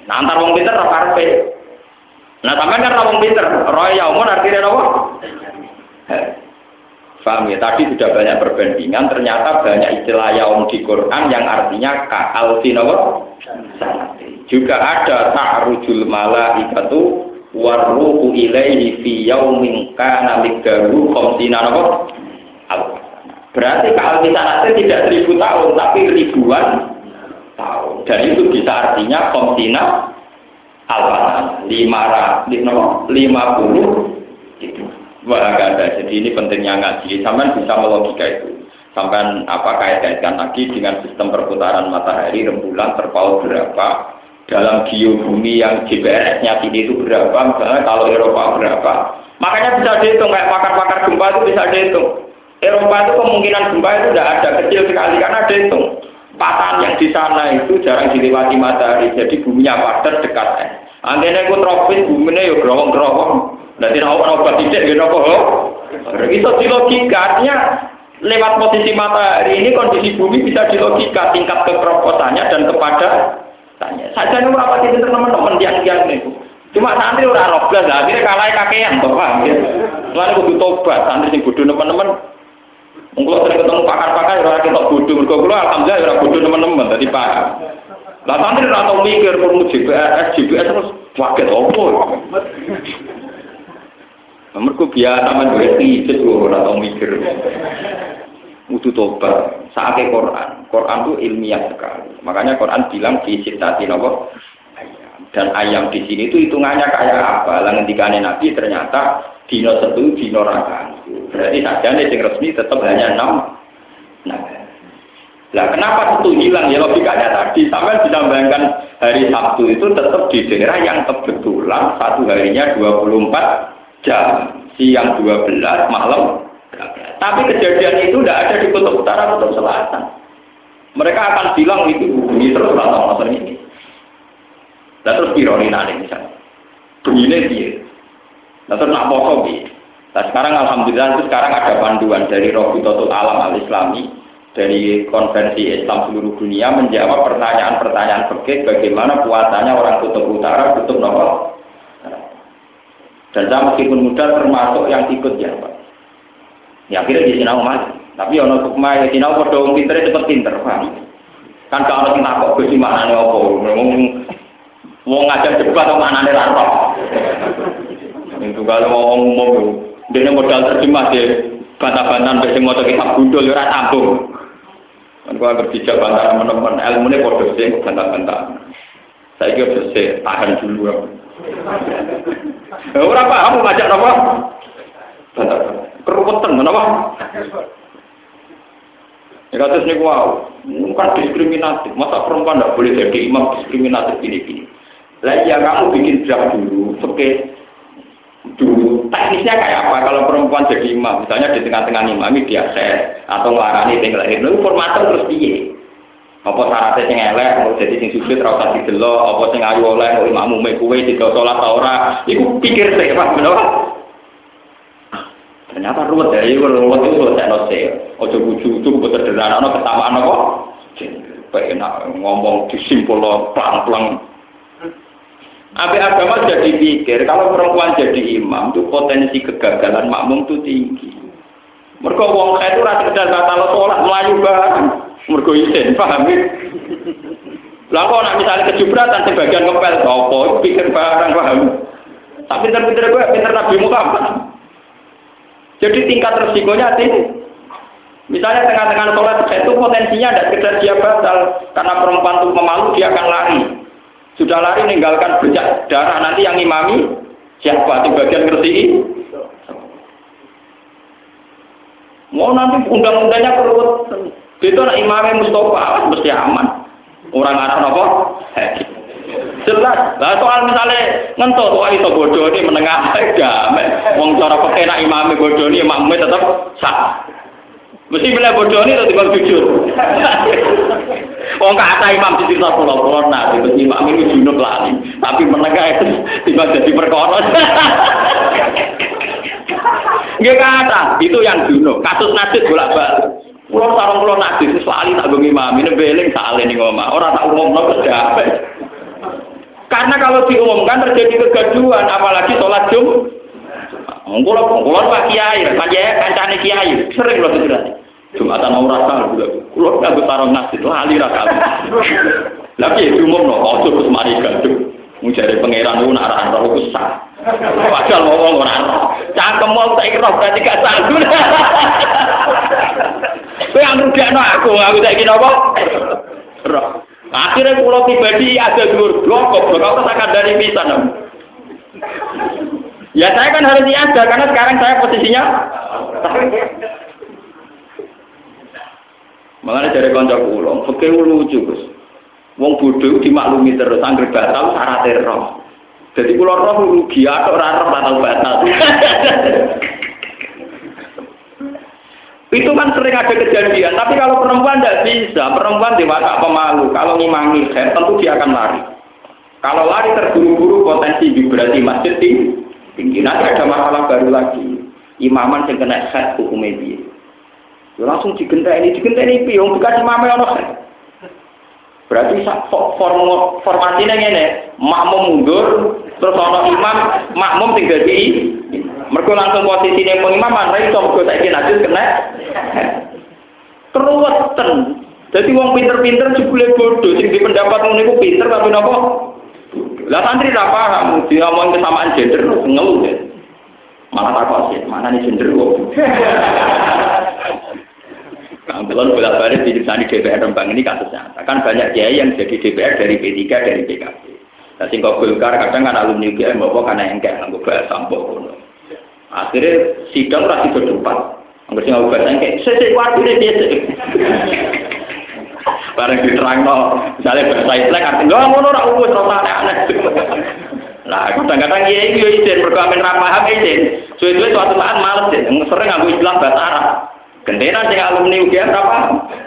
Nah, antar wong pinter apa karpe. Nah, sampai kan wong pinter. Roy umur artinya apa? Faham ya? Tadi sudah banyak perbandingan, ternyata banyak istilah yaum di Quran yang artinya ka'alfin apa? Juga ada ta'rujul malaikatu warruhu ilaihi fi yaumin kana miqdaru khamsina apa? Berarti ka'alfin sanate tidak seribu tahun, tapi ribuan tahun. Dan itu bisa artinya khamsina alfatan, lima, lima puluh itu. Wah, ada. Jadi ini pentingnya ngaji. Sampai bisa melogika itu. Sampai apa kait-kaitkan lagi dengan sistem perputaran matahari, rembulan, terpaut berapa, dalam geobumi yang GPRS-nya tinggi itu berapa, misalnya kalau Eropa berapa. Makanya bisa dihitung, kayak pakar-pakar gempa itu bisa dihitung. Eropa itu kemungkinan gempa itu tidak ada, kecil sekali, karena dihitung. Patahan yang di sana itu jarang dilewati matahari, jadi buminya padat dekat es. Antene ku tropis, buminya ya gerowong-gerowong. Nanti nak obat tidak gitu kok. Itu di logika artinya lewat posisi matahari ini kondisi bumi bisa di logika tingkat kekeroposannya dan kepada tanya. Saja nih apa sih teman-teman yang-yang itu. Cuma santri ora robles lah, akhirnya kalah kakean ya. Lalu kudu tobat, santri sing bodoh teman-teman. Mungkin sering ketemu pakar-pakar ya ora ketok bodoh, mergo kula alhamdulillah ya ora bodoh teman-teman tadi paham. Lah santri ora tau mikir perlu GPS, GPS terus waket opo. Mereka biasa pijat gue atau mikir. Udah tobat. Saatnya Quran. Quran itu ilmiah sekali. Makanya Quran bilang di citati nopo. Dan ayam di sini itu hitungannya kayak apa? Lah ngendikane Nabi ternyata dino satu dino raka. Berarti saja nih yang resmi tetap hanya enam. Nah, lah kenapa itu hilang? Ya logikanya tadi sampai bayangkan hari Sabtu itu tetap di daerah yang kebetulan satu harinya 24 jam siang 12 malam tapi kejadian itu tidak ada di kutub utara kutub selatan mereka akan bilang itu bumi terus atau ini dan terus pironi nanti misalnya begini dia dan terus nak pokok dia nah sekarang alhamdulillah itu sekarang ada panduan dari Totul Alam Al Islami dari konvensi Islam seluruh dunia menjawab pertanyaan-pertanyaan fikih bagaimana puasanya orang kutub utara, kutub nomor dan saya meskipun muda termasuk yang ikut ya Pak. Ya akhirnya di sinau mas. Tapi ono hukmah ya sinau pada orang pinter cepet pinter paham. Kan kalau kita kok besi mana nih opo, ngomong ngajak debat atau mana rantau. Itu kalau ngomong umum dia modal terjemah dia bantah-bantahan besi motor kita gundul ya sambung. Kan gua berbicara bantah teman-teman ilmu ini bodoh sih bantah-bantah. Saya kira sih tahan dulu. Eh, ora paham ngajak napa? Keruwetan napa? Ya kados niku wow, bukan diskriminatif. Masa perempuan tidak boleh jadi imam diskriminatif ini-ini. Lah ya kamu bikin draft dulu, oke. Dulu teknisnya kayak apa kalau perempuan jadi imam, misalnya di tengah-tengah imam dia set atau ngelarani tinggal lahir, lalu formatnya terus piye? Apa syaratnya sing elek, mau jadi sing sujud ra usah didelok, apa sing ayu oleh mau imammu mek kowe tidak salat ta ora. Iku pikir sik, Pak, bener Ternyata ruwet ya, ruwet itu selesai nose. Ojo itu buat sederhana, no kesamaan kok. Enak ngomong disimpul pelang-pelang. Abi agama jadi pikir kalau perempuan jadi imam itu potensi kegagalan makmum itu tinggi. Mereka wong itu rasa sekedar batal sholat melayu banget. Mergo isin, paham ya? Lah kok nak misalnya kejubratan sebagian kepel apa pikir barang paham. Tapi pinter-pinter gue pinter Nabi Muhammad. Jadi tingkat resikonya tinggi. Misalnya tengah-tengah sholat itu potensinya ada sekedar dia batal karena perempuan itu memalu dia akan lari. Sudah lari meninggalkan bercak darah nanti yang imami siapa di bagian kerti Mau nanti undang-undangnya perlu itu nak imamnya Mustafa awas mesti aman. Orang Arab nopo? Jelas. Lah soal misalnya ngentut wah itu bodoh ini menengah damai. Wong cara pakai nak bodoh ini imamnya tetap sah. Mesti milih bodoh ini atau jujur. Wong kata imam di cerita pulau pulau nah, di imam ini junub lali, tapi menengah itu tiba jadi perkara. Gak kata, itu yang junub. Kasus nasib bolak balik. Pulau sarung pulau nasib, sesuatu tak bengi imam ini beling salin nih ngomong. Orang tak umum no Karena kalau diumumkan terjadi kegaduhan, apalagi sholat jum. Kulo kulo Pak Kiai, Pak Kiai kancane Kiai, sering loh sudah. Jumatan mau rasa juga. Kulo kagak tarung nasi, lali rasa. Lagi umum no, ojo terus mari gaduh. Mencari pangeran itu nak arah roh besar. Padahal mau ngomong orang roh. Mau tak roh berarti gak sanggup. Kowe yang rugi aku, aku tak kira apa? Roh. Akhirnya pulau pribadi ada dua blok, blok tak dari pisan. Ya saya kan harus niaga karena sekarang saya posisinya Mengenai dari konco kulon, fakir lucu Gus. Wong bodoh dimaklumi terus, angger batal syarat roh. Jadi kulon roh rugi atau rara batal batal. Itu kan sering ada kejadian, tapi kalau perempuan tidak bisa, perempuan dewasa pemalu, kalau ngimangi khair tentu dia akan lari. Kalau lari terburu-buru potensi vibrasi masjid tinggi. Nanti ada masalah baru lagi. Imaman yang kena khair hukum media. Ya langsung digenta ini, digenta ini piung, bukan imam ono Berarti form formasinya ini, makmum mundur, terus ono imam, makmum tinggal di mereka langsung posisi ini pengimaman, rai so mereka saya najis kena. Keruwetan. Jadi wong pinter-pinter jebule bodoh, di pendapat ngono iku pinter tapi napa? Lah santri ra paham, diomong kesamaan gender ngeluh ya. Malah takut sih, mana nih gender kok. Nah, belum bolak balik di di DPR Rembang ini kasusnya. Kan banyak kiai yang jadi DPR dari P3 dari PKB. Nah, singkong Golkar kadang kan alumni UGM bawa karena kayak nggak bahasa sampul. Akhirnya sidang lagi berdebat. Enggak bahasa kayak saya waktu ini biasa. Barang diterang no, misalnya bahasa Islam artinya nggak mau norak umus rasa aneh-aneh. Nah, kadang-kadang iya iya izin berkamen rapaham izin. Suwe-suwe suatu saat males deh, sering nggak istilah bahasa Arab. Gentenan sing alumni UGM apa?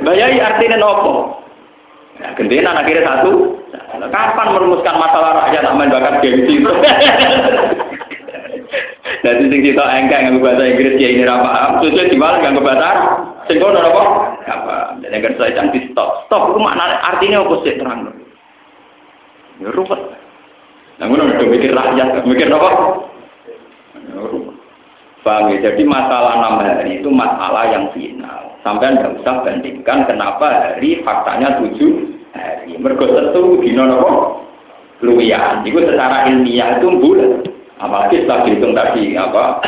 Bayai artinya nopo. Nah, gentenan akhirnya satu. Kapan merumuskan masalah rakyat aman bakat gengsi itu? Jadi sing kita engkang nganggo bahasa Inggris ya ini ra paham, terus dibalik nganggo bahasa. Sing kono apa? Apa? Dan yang saya cantik stop. Stop itu makna artinya apa sih terang? Ya ruwet. Nah, ngono mikir rakyat, mikir apa? Ya. Paham ya? Jadi masalah enam hari itu masalah yang final. Sampai tidak usah bandingkan kenapa hari faktanya tujuh hari. Mergo tentu dino nopo luwian. Itu secara ilmiah itu bulat. Apalagi setelah dihitung tadi apa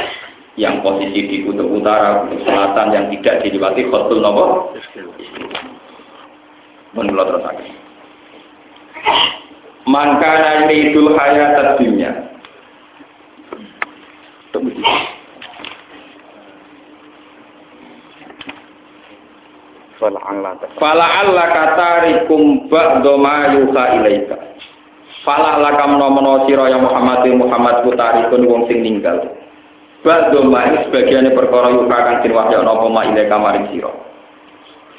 yang posisi di kutub utara, kutub selatan yang tidak dilewati khotul nopo. Menurut terus lagi. Maka itu hayat dunia. Fala'alla katarikum ba'do ma yuha ilaika. Fala'alla kamno sira ya Muhammad Muhammad kutarikun wong sing ninggal. Ba'do ma sebagian perkara yuha kang sin wahya napa ma ilaika maring sira.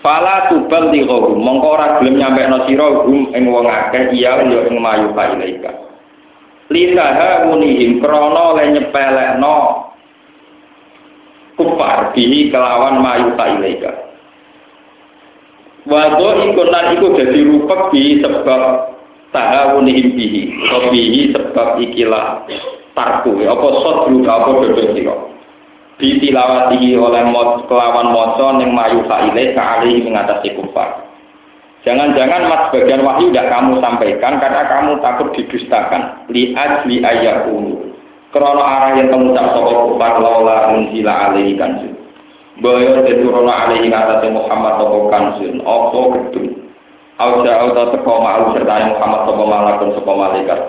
Fala tubal di mongko ora gelem nyampekno sira hum ing wong akeh iya ya ing mayu ka ilaika. Lisaha munihim krana le nyepelekno kufar bihi kelawan mayu ka ilaika. Wado ikut lan iku dadi rupek bi sebab tahawunihim bihi atau bihi sebab ikilah tarku apa sot luka apa dodo sira ditilawatihi oleh kelawan maca ning mayu faile kali mengatasi kufar Jangan-jangan mas bagian wahyu tidak kamu sampaikan karena kamu takut didustakan. Li ajli ayakunu. Krono arah yang kamu tak sokok kufar laula unzila alaihi kanjeng. Boyo teturono alaihi ngatasi Muhammad toko kansun, opo gedung. Auja auta teko ma'al serta Muhammad toko malakun toko malaikat.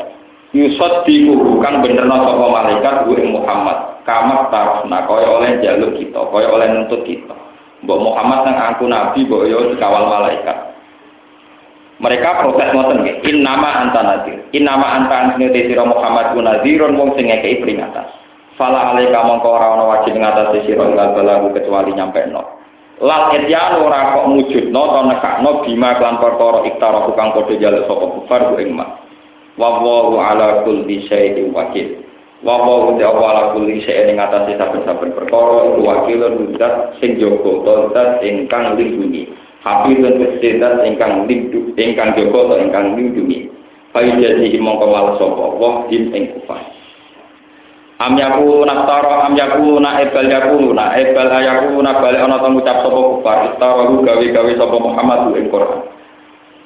Yusot diku kan benerno toko malaikat gue Muhammad. Kamat tarafna koyo oleh jaluk kita, koyo oleh nuntut kita. Mbok Muhammad yang aku nabi, boyo dikawal malaikat. Mereka protes ngoten nggih. In nama anta nadir. In nama anta anti Muhammad ku nadirun wong sing ngekeki peringatan. Fala alaika mongko ora ana wajib ngatasi sira ilal balagu kecuali nyampe no. Lal etyan ora kok mujudno to nekakno bima kelan perkara iktara kang padha jaluk sapa kufar ku ing mak. Wa wallahu ala kulli syai'in wakil. Wa wallahu ta'ala kulli syai'in ing atase saben-saben perkara iku wakil rudat sing jaga to ingkang lindungi. Hafizun dan ingkang lindung ingkang jaga to ingkang lindungi. Fayujati mongko mal sapa wa ing kufar. Am yaku naftara am yaku na ebal yaku na ebal ayaku na balik ana tang ucap sapa kufar istarahu gawe-gawe sapa Muhammad ing Quran.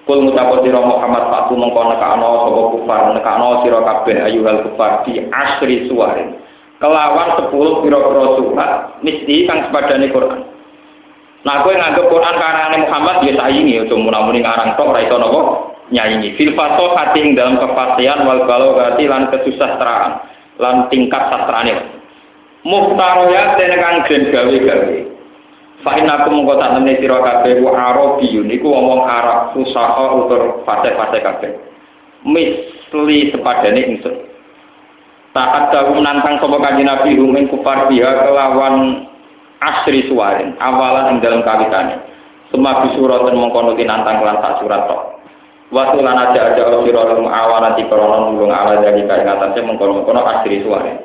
Kul ngucap sira Muhammad satu mengko nekakno sapa kufar nekakno sira kabeh ayuhal kufar di asri suwarin. Kelawan 10 pira-pira surat mesti kang sepadane Quran. Nah, kowe nganggep Quran karane Muhammad ya saingi aja muni ngarang tok ora iso napa nyanyi. Fil fasahati ing dalam kefasihan wal balaghati lan kesusastraan lan tingkat sastrane. Muhtaroya dene kang den gawe-gawe. Fa inna kum tak temne sira kabeh wa arabiyun iku wong Arab fusaha utur fase-fase kabeh. Misli sepadane ingsun. Tak ada menantang sapa kanjeng Nabi rumen kufar dia kelawan asri suwarin awalan ing dalam kawitane. Semua bisurat dan mengkono nantang kelan tak surat tok. Waktu lan aja orang siro lum awan nanti korona nulung ala jadi kaya ngatasnya mengkono mengkono asri suare.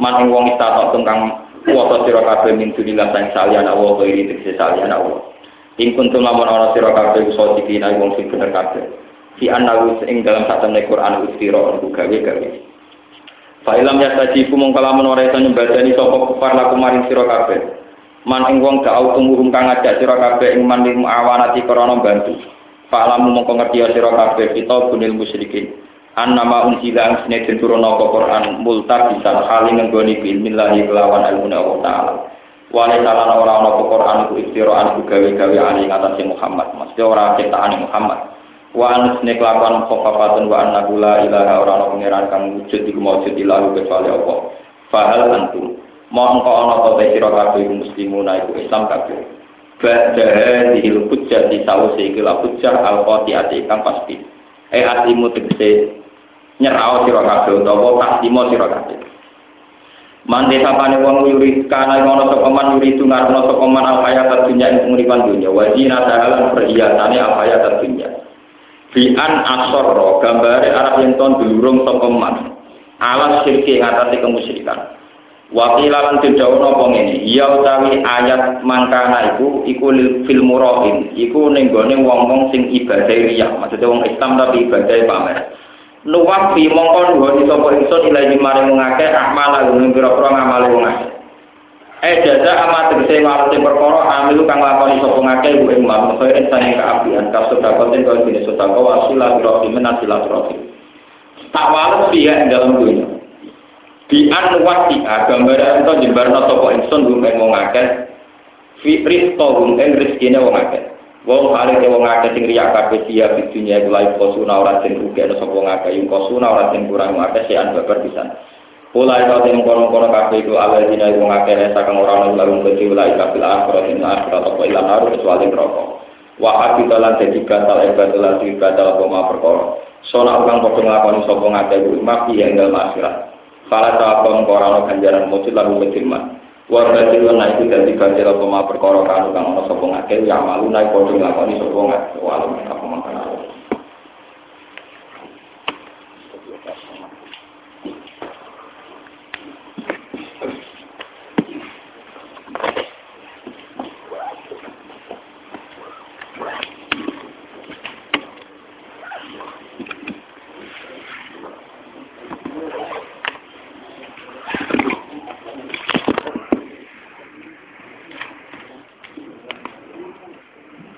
Man wong istato tentang kuasa siro kafe min dunilah sang salian Allah kau iri tikse salian Allah. Ing kuntum lamun orang siro kafe usul dikina wong sing bener kafe. Si anahu ing dalam satu Quran ustiro untuk gawe gawe. Fa'ilam ya sajiku mongkalamun ora iso nyembadani sapa kufar laku maring sira kabeh. Man ing wong gak tumuhum kang ngajak sira kabeh ing man awanati krana bantu. Fa'lamu mongko ngerti ya sira kabeh kita bunil musyrikin. An nama unsila ang sine den turuna Quran multar bisa hali nggoni bilmillahi kelawan ilmu Allah taala. Wale salah ora ana Quran ku istiraan ku gawe-gawe ani ngatasi Muhammad. Mesti ora ciptaan Muhammad. Wa an sine kelakuan khofafatun wa anna la ilaha ora ana pangeran kang wujud iku maujud ilahu kecuali Allah. Fahal antum. Engkau ana ta sira kabeh muslimuna iku Islam kabeh. Ba'da dihil hujjah di sawuse iki la hujjah al qati'ati kang pasti. Eh atimu tegese nyerao sira kabeh utawa taslimo sira kabeh. Mande sapane wong yuri kana ngono sapa man yuri tu ngarepno sapa man al hayat dunya ing penguripan dunya wa dina dahalan perhiasane al asarra gambare Arab yen ton dulurung sapa man. Alas sirki ngatasi kemusyrikan. Wakila lan didawono apa ngene, ya utawi ayat mangkana iku iku fil murahin, iku ning wong-wong sing ibadah riya, maksudnya wong Islam tapi ibadah pamer. Nuwak fi mongko nuhoni sapa ingsun ilahi maring wong akeh ahmala ing pira-pira ngamale wong. Eh jaza amat tegese warate perkara amilu kang lakoni sapa ngakeh iku ing mampu kaya kaapian kasut dapatin kaya dene sedekah wasilah rahim nasilah rahim. Tak walet dia dalam dunia di an wasi'a gambaran to jembarno sapa ingsun gum ing wong akeh. Fi rizqa gum ing rezekine wong akeh. Wong hale wong akeh sing riya kabeh dia di dunia iku lae kosuna ora den rugi ana sapa wong akeh. Yung kosuna ora den kurang akeh sean babar pisan Ulai kau yang kono-kono kafe itu ala dina wong akeh nesa kang ora ana lalu beti ulai kafil akhirat ing akhirat apa ilang haru kecuali neraka. Wa abi dalan dadi batal ibadah lan ibadah apa ma perkara. Sona kang padha nglakoni sapa ngakeh kuwi mafi ing dalem akhirat Kala sapa ora ganjaran mujud lalu ketirman. Warga jiwa naik dari ganjaran apa perkara kanu kang ana sapa ngake ya malu naik padha nglakoni sapa ngake.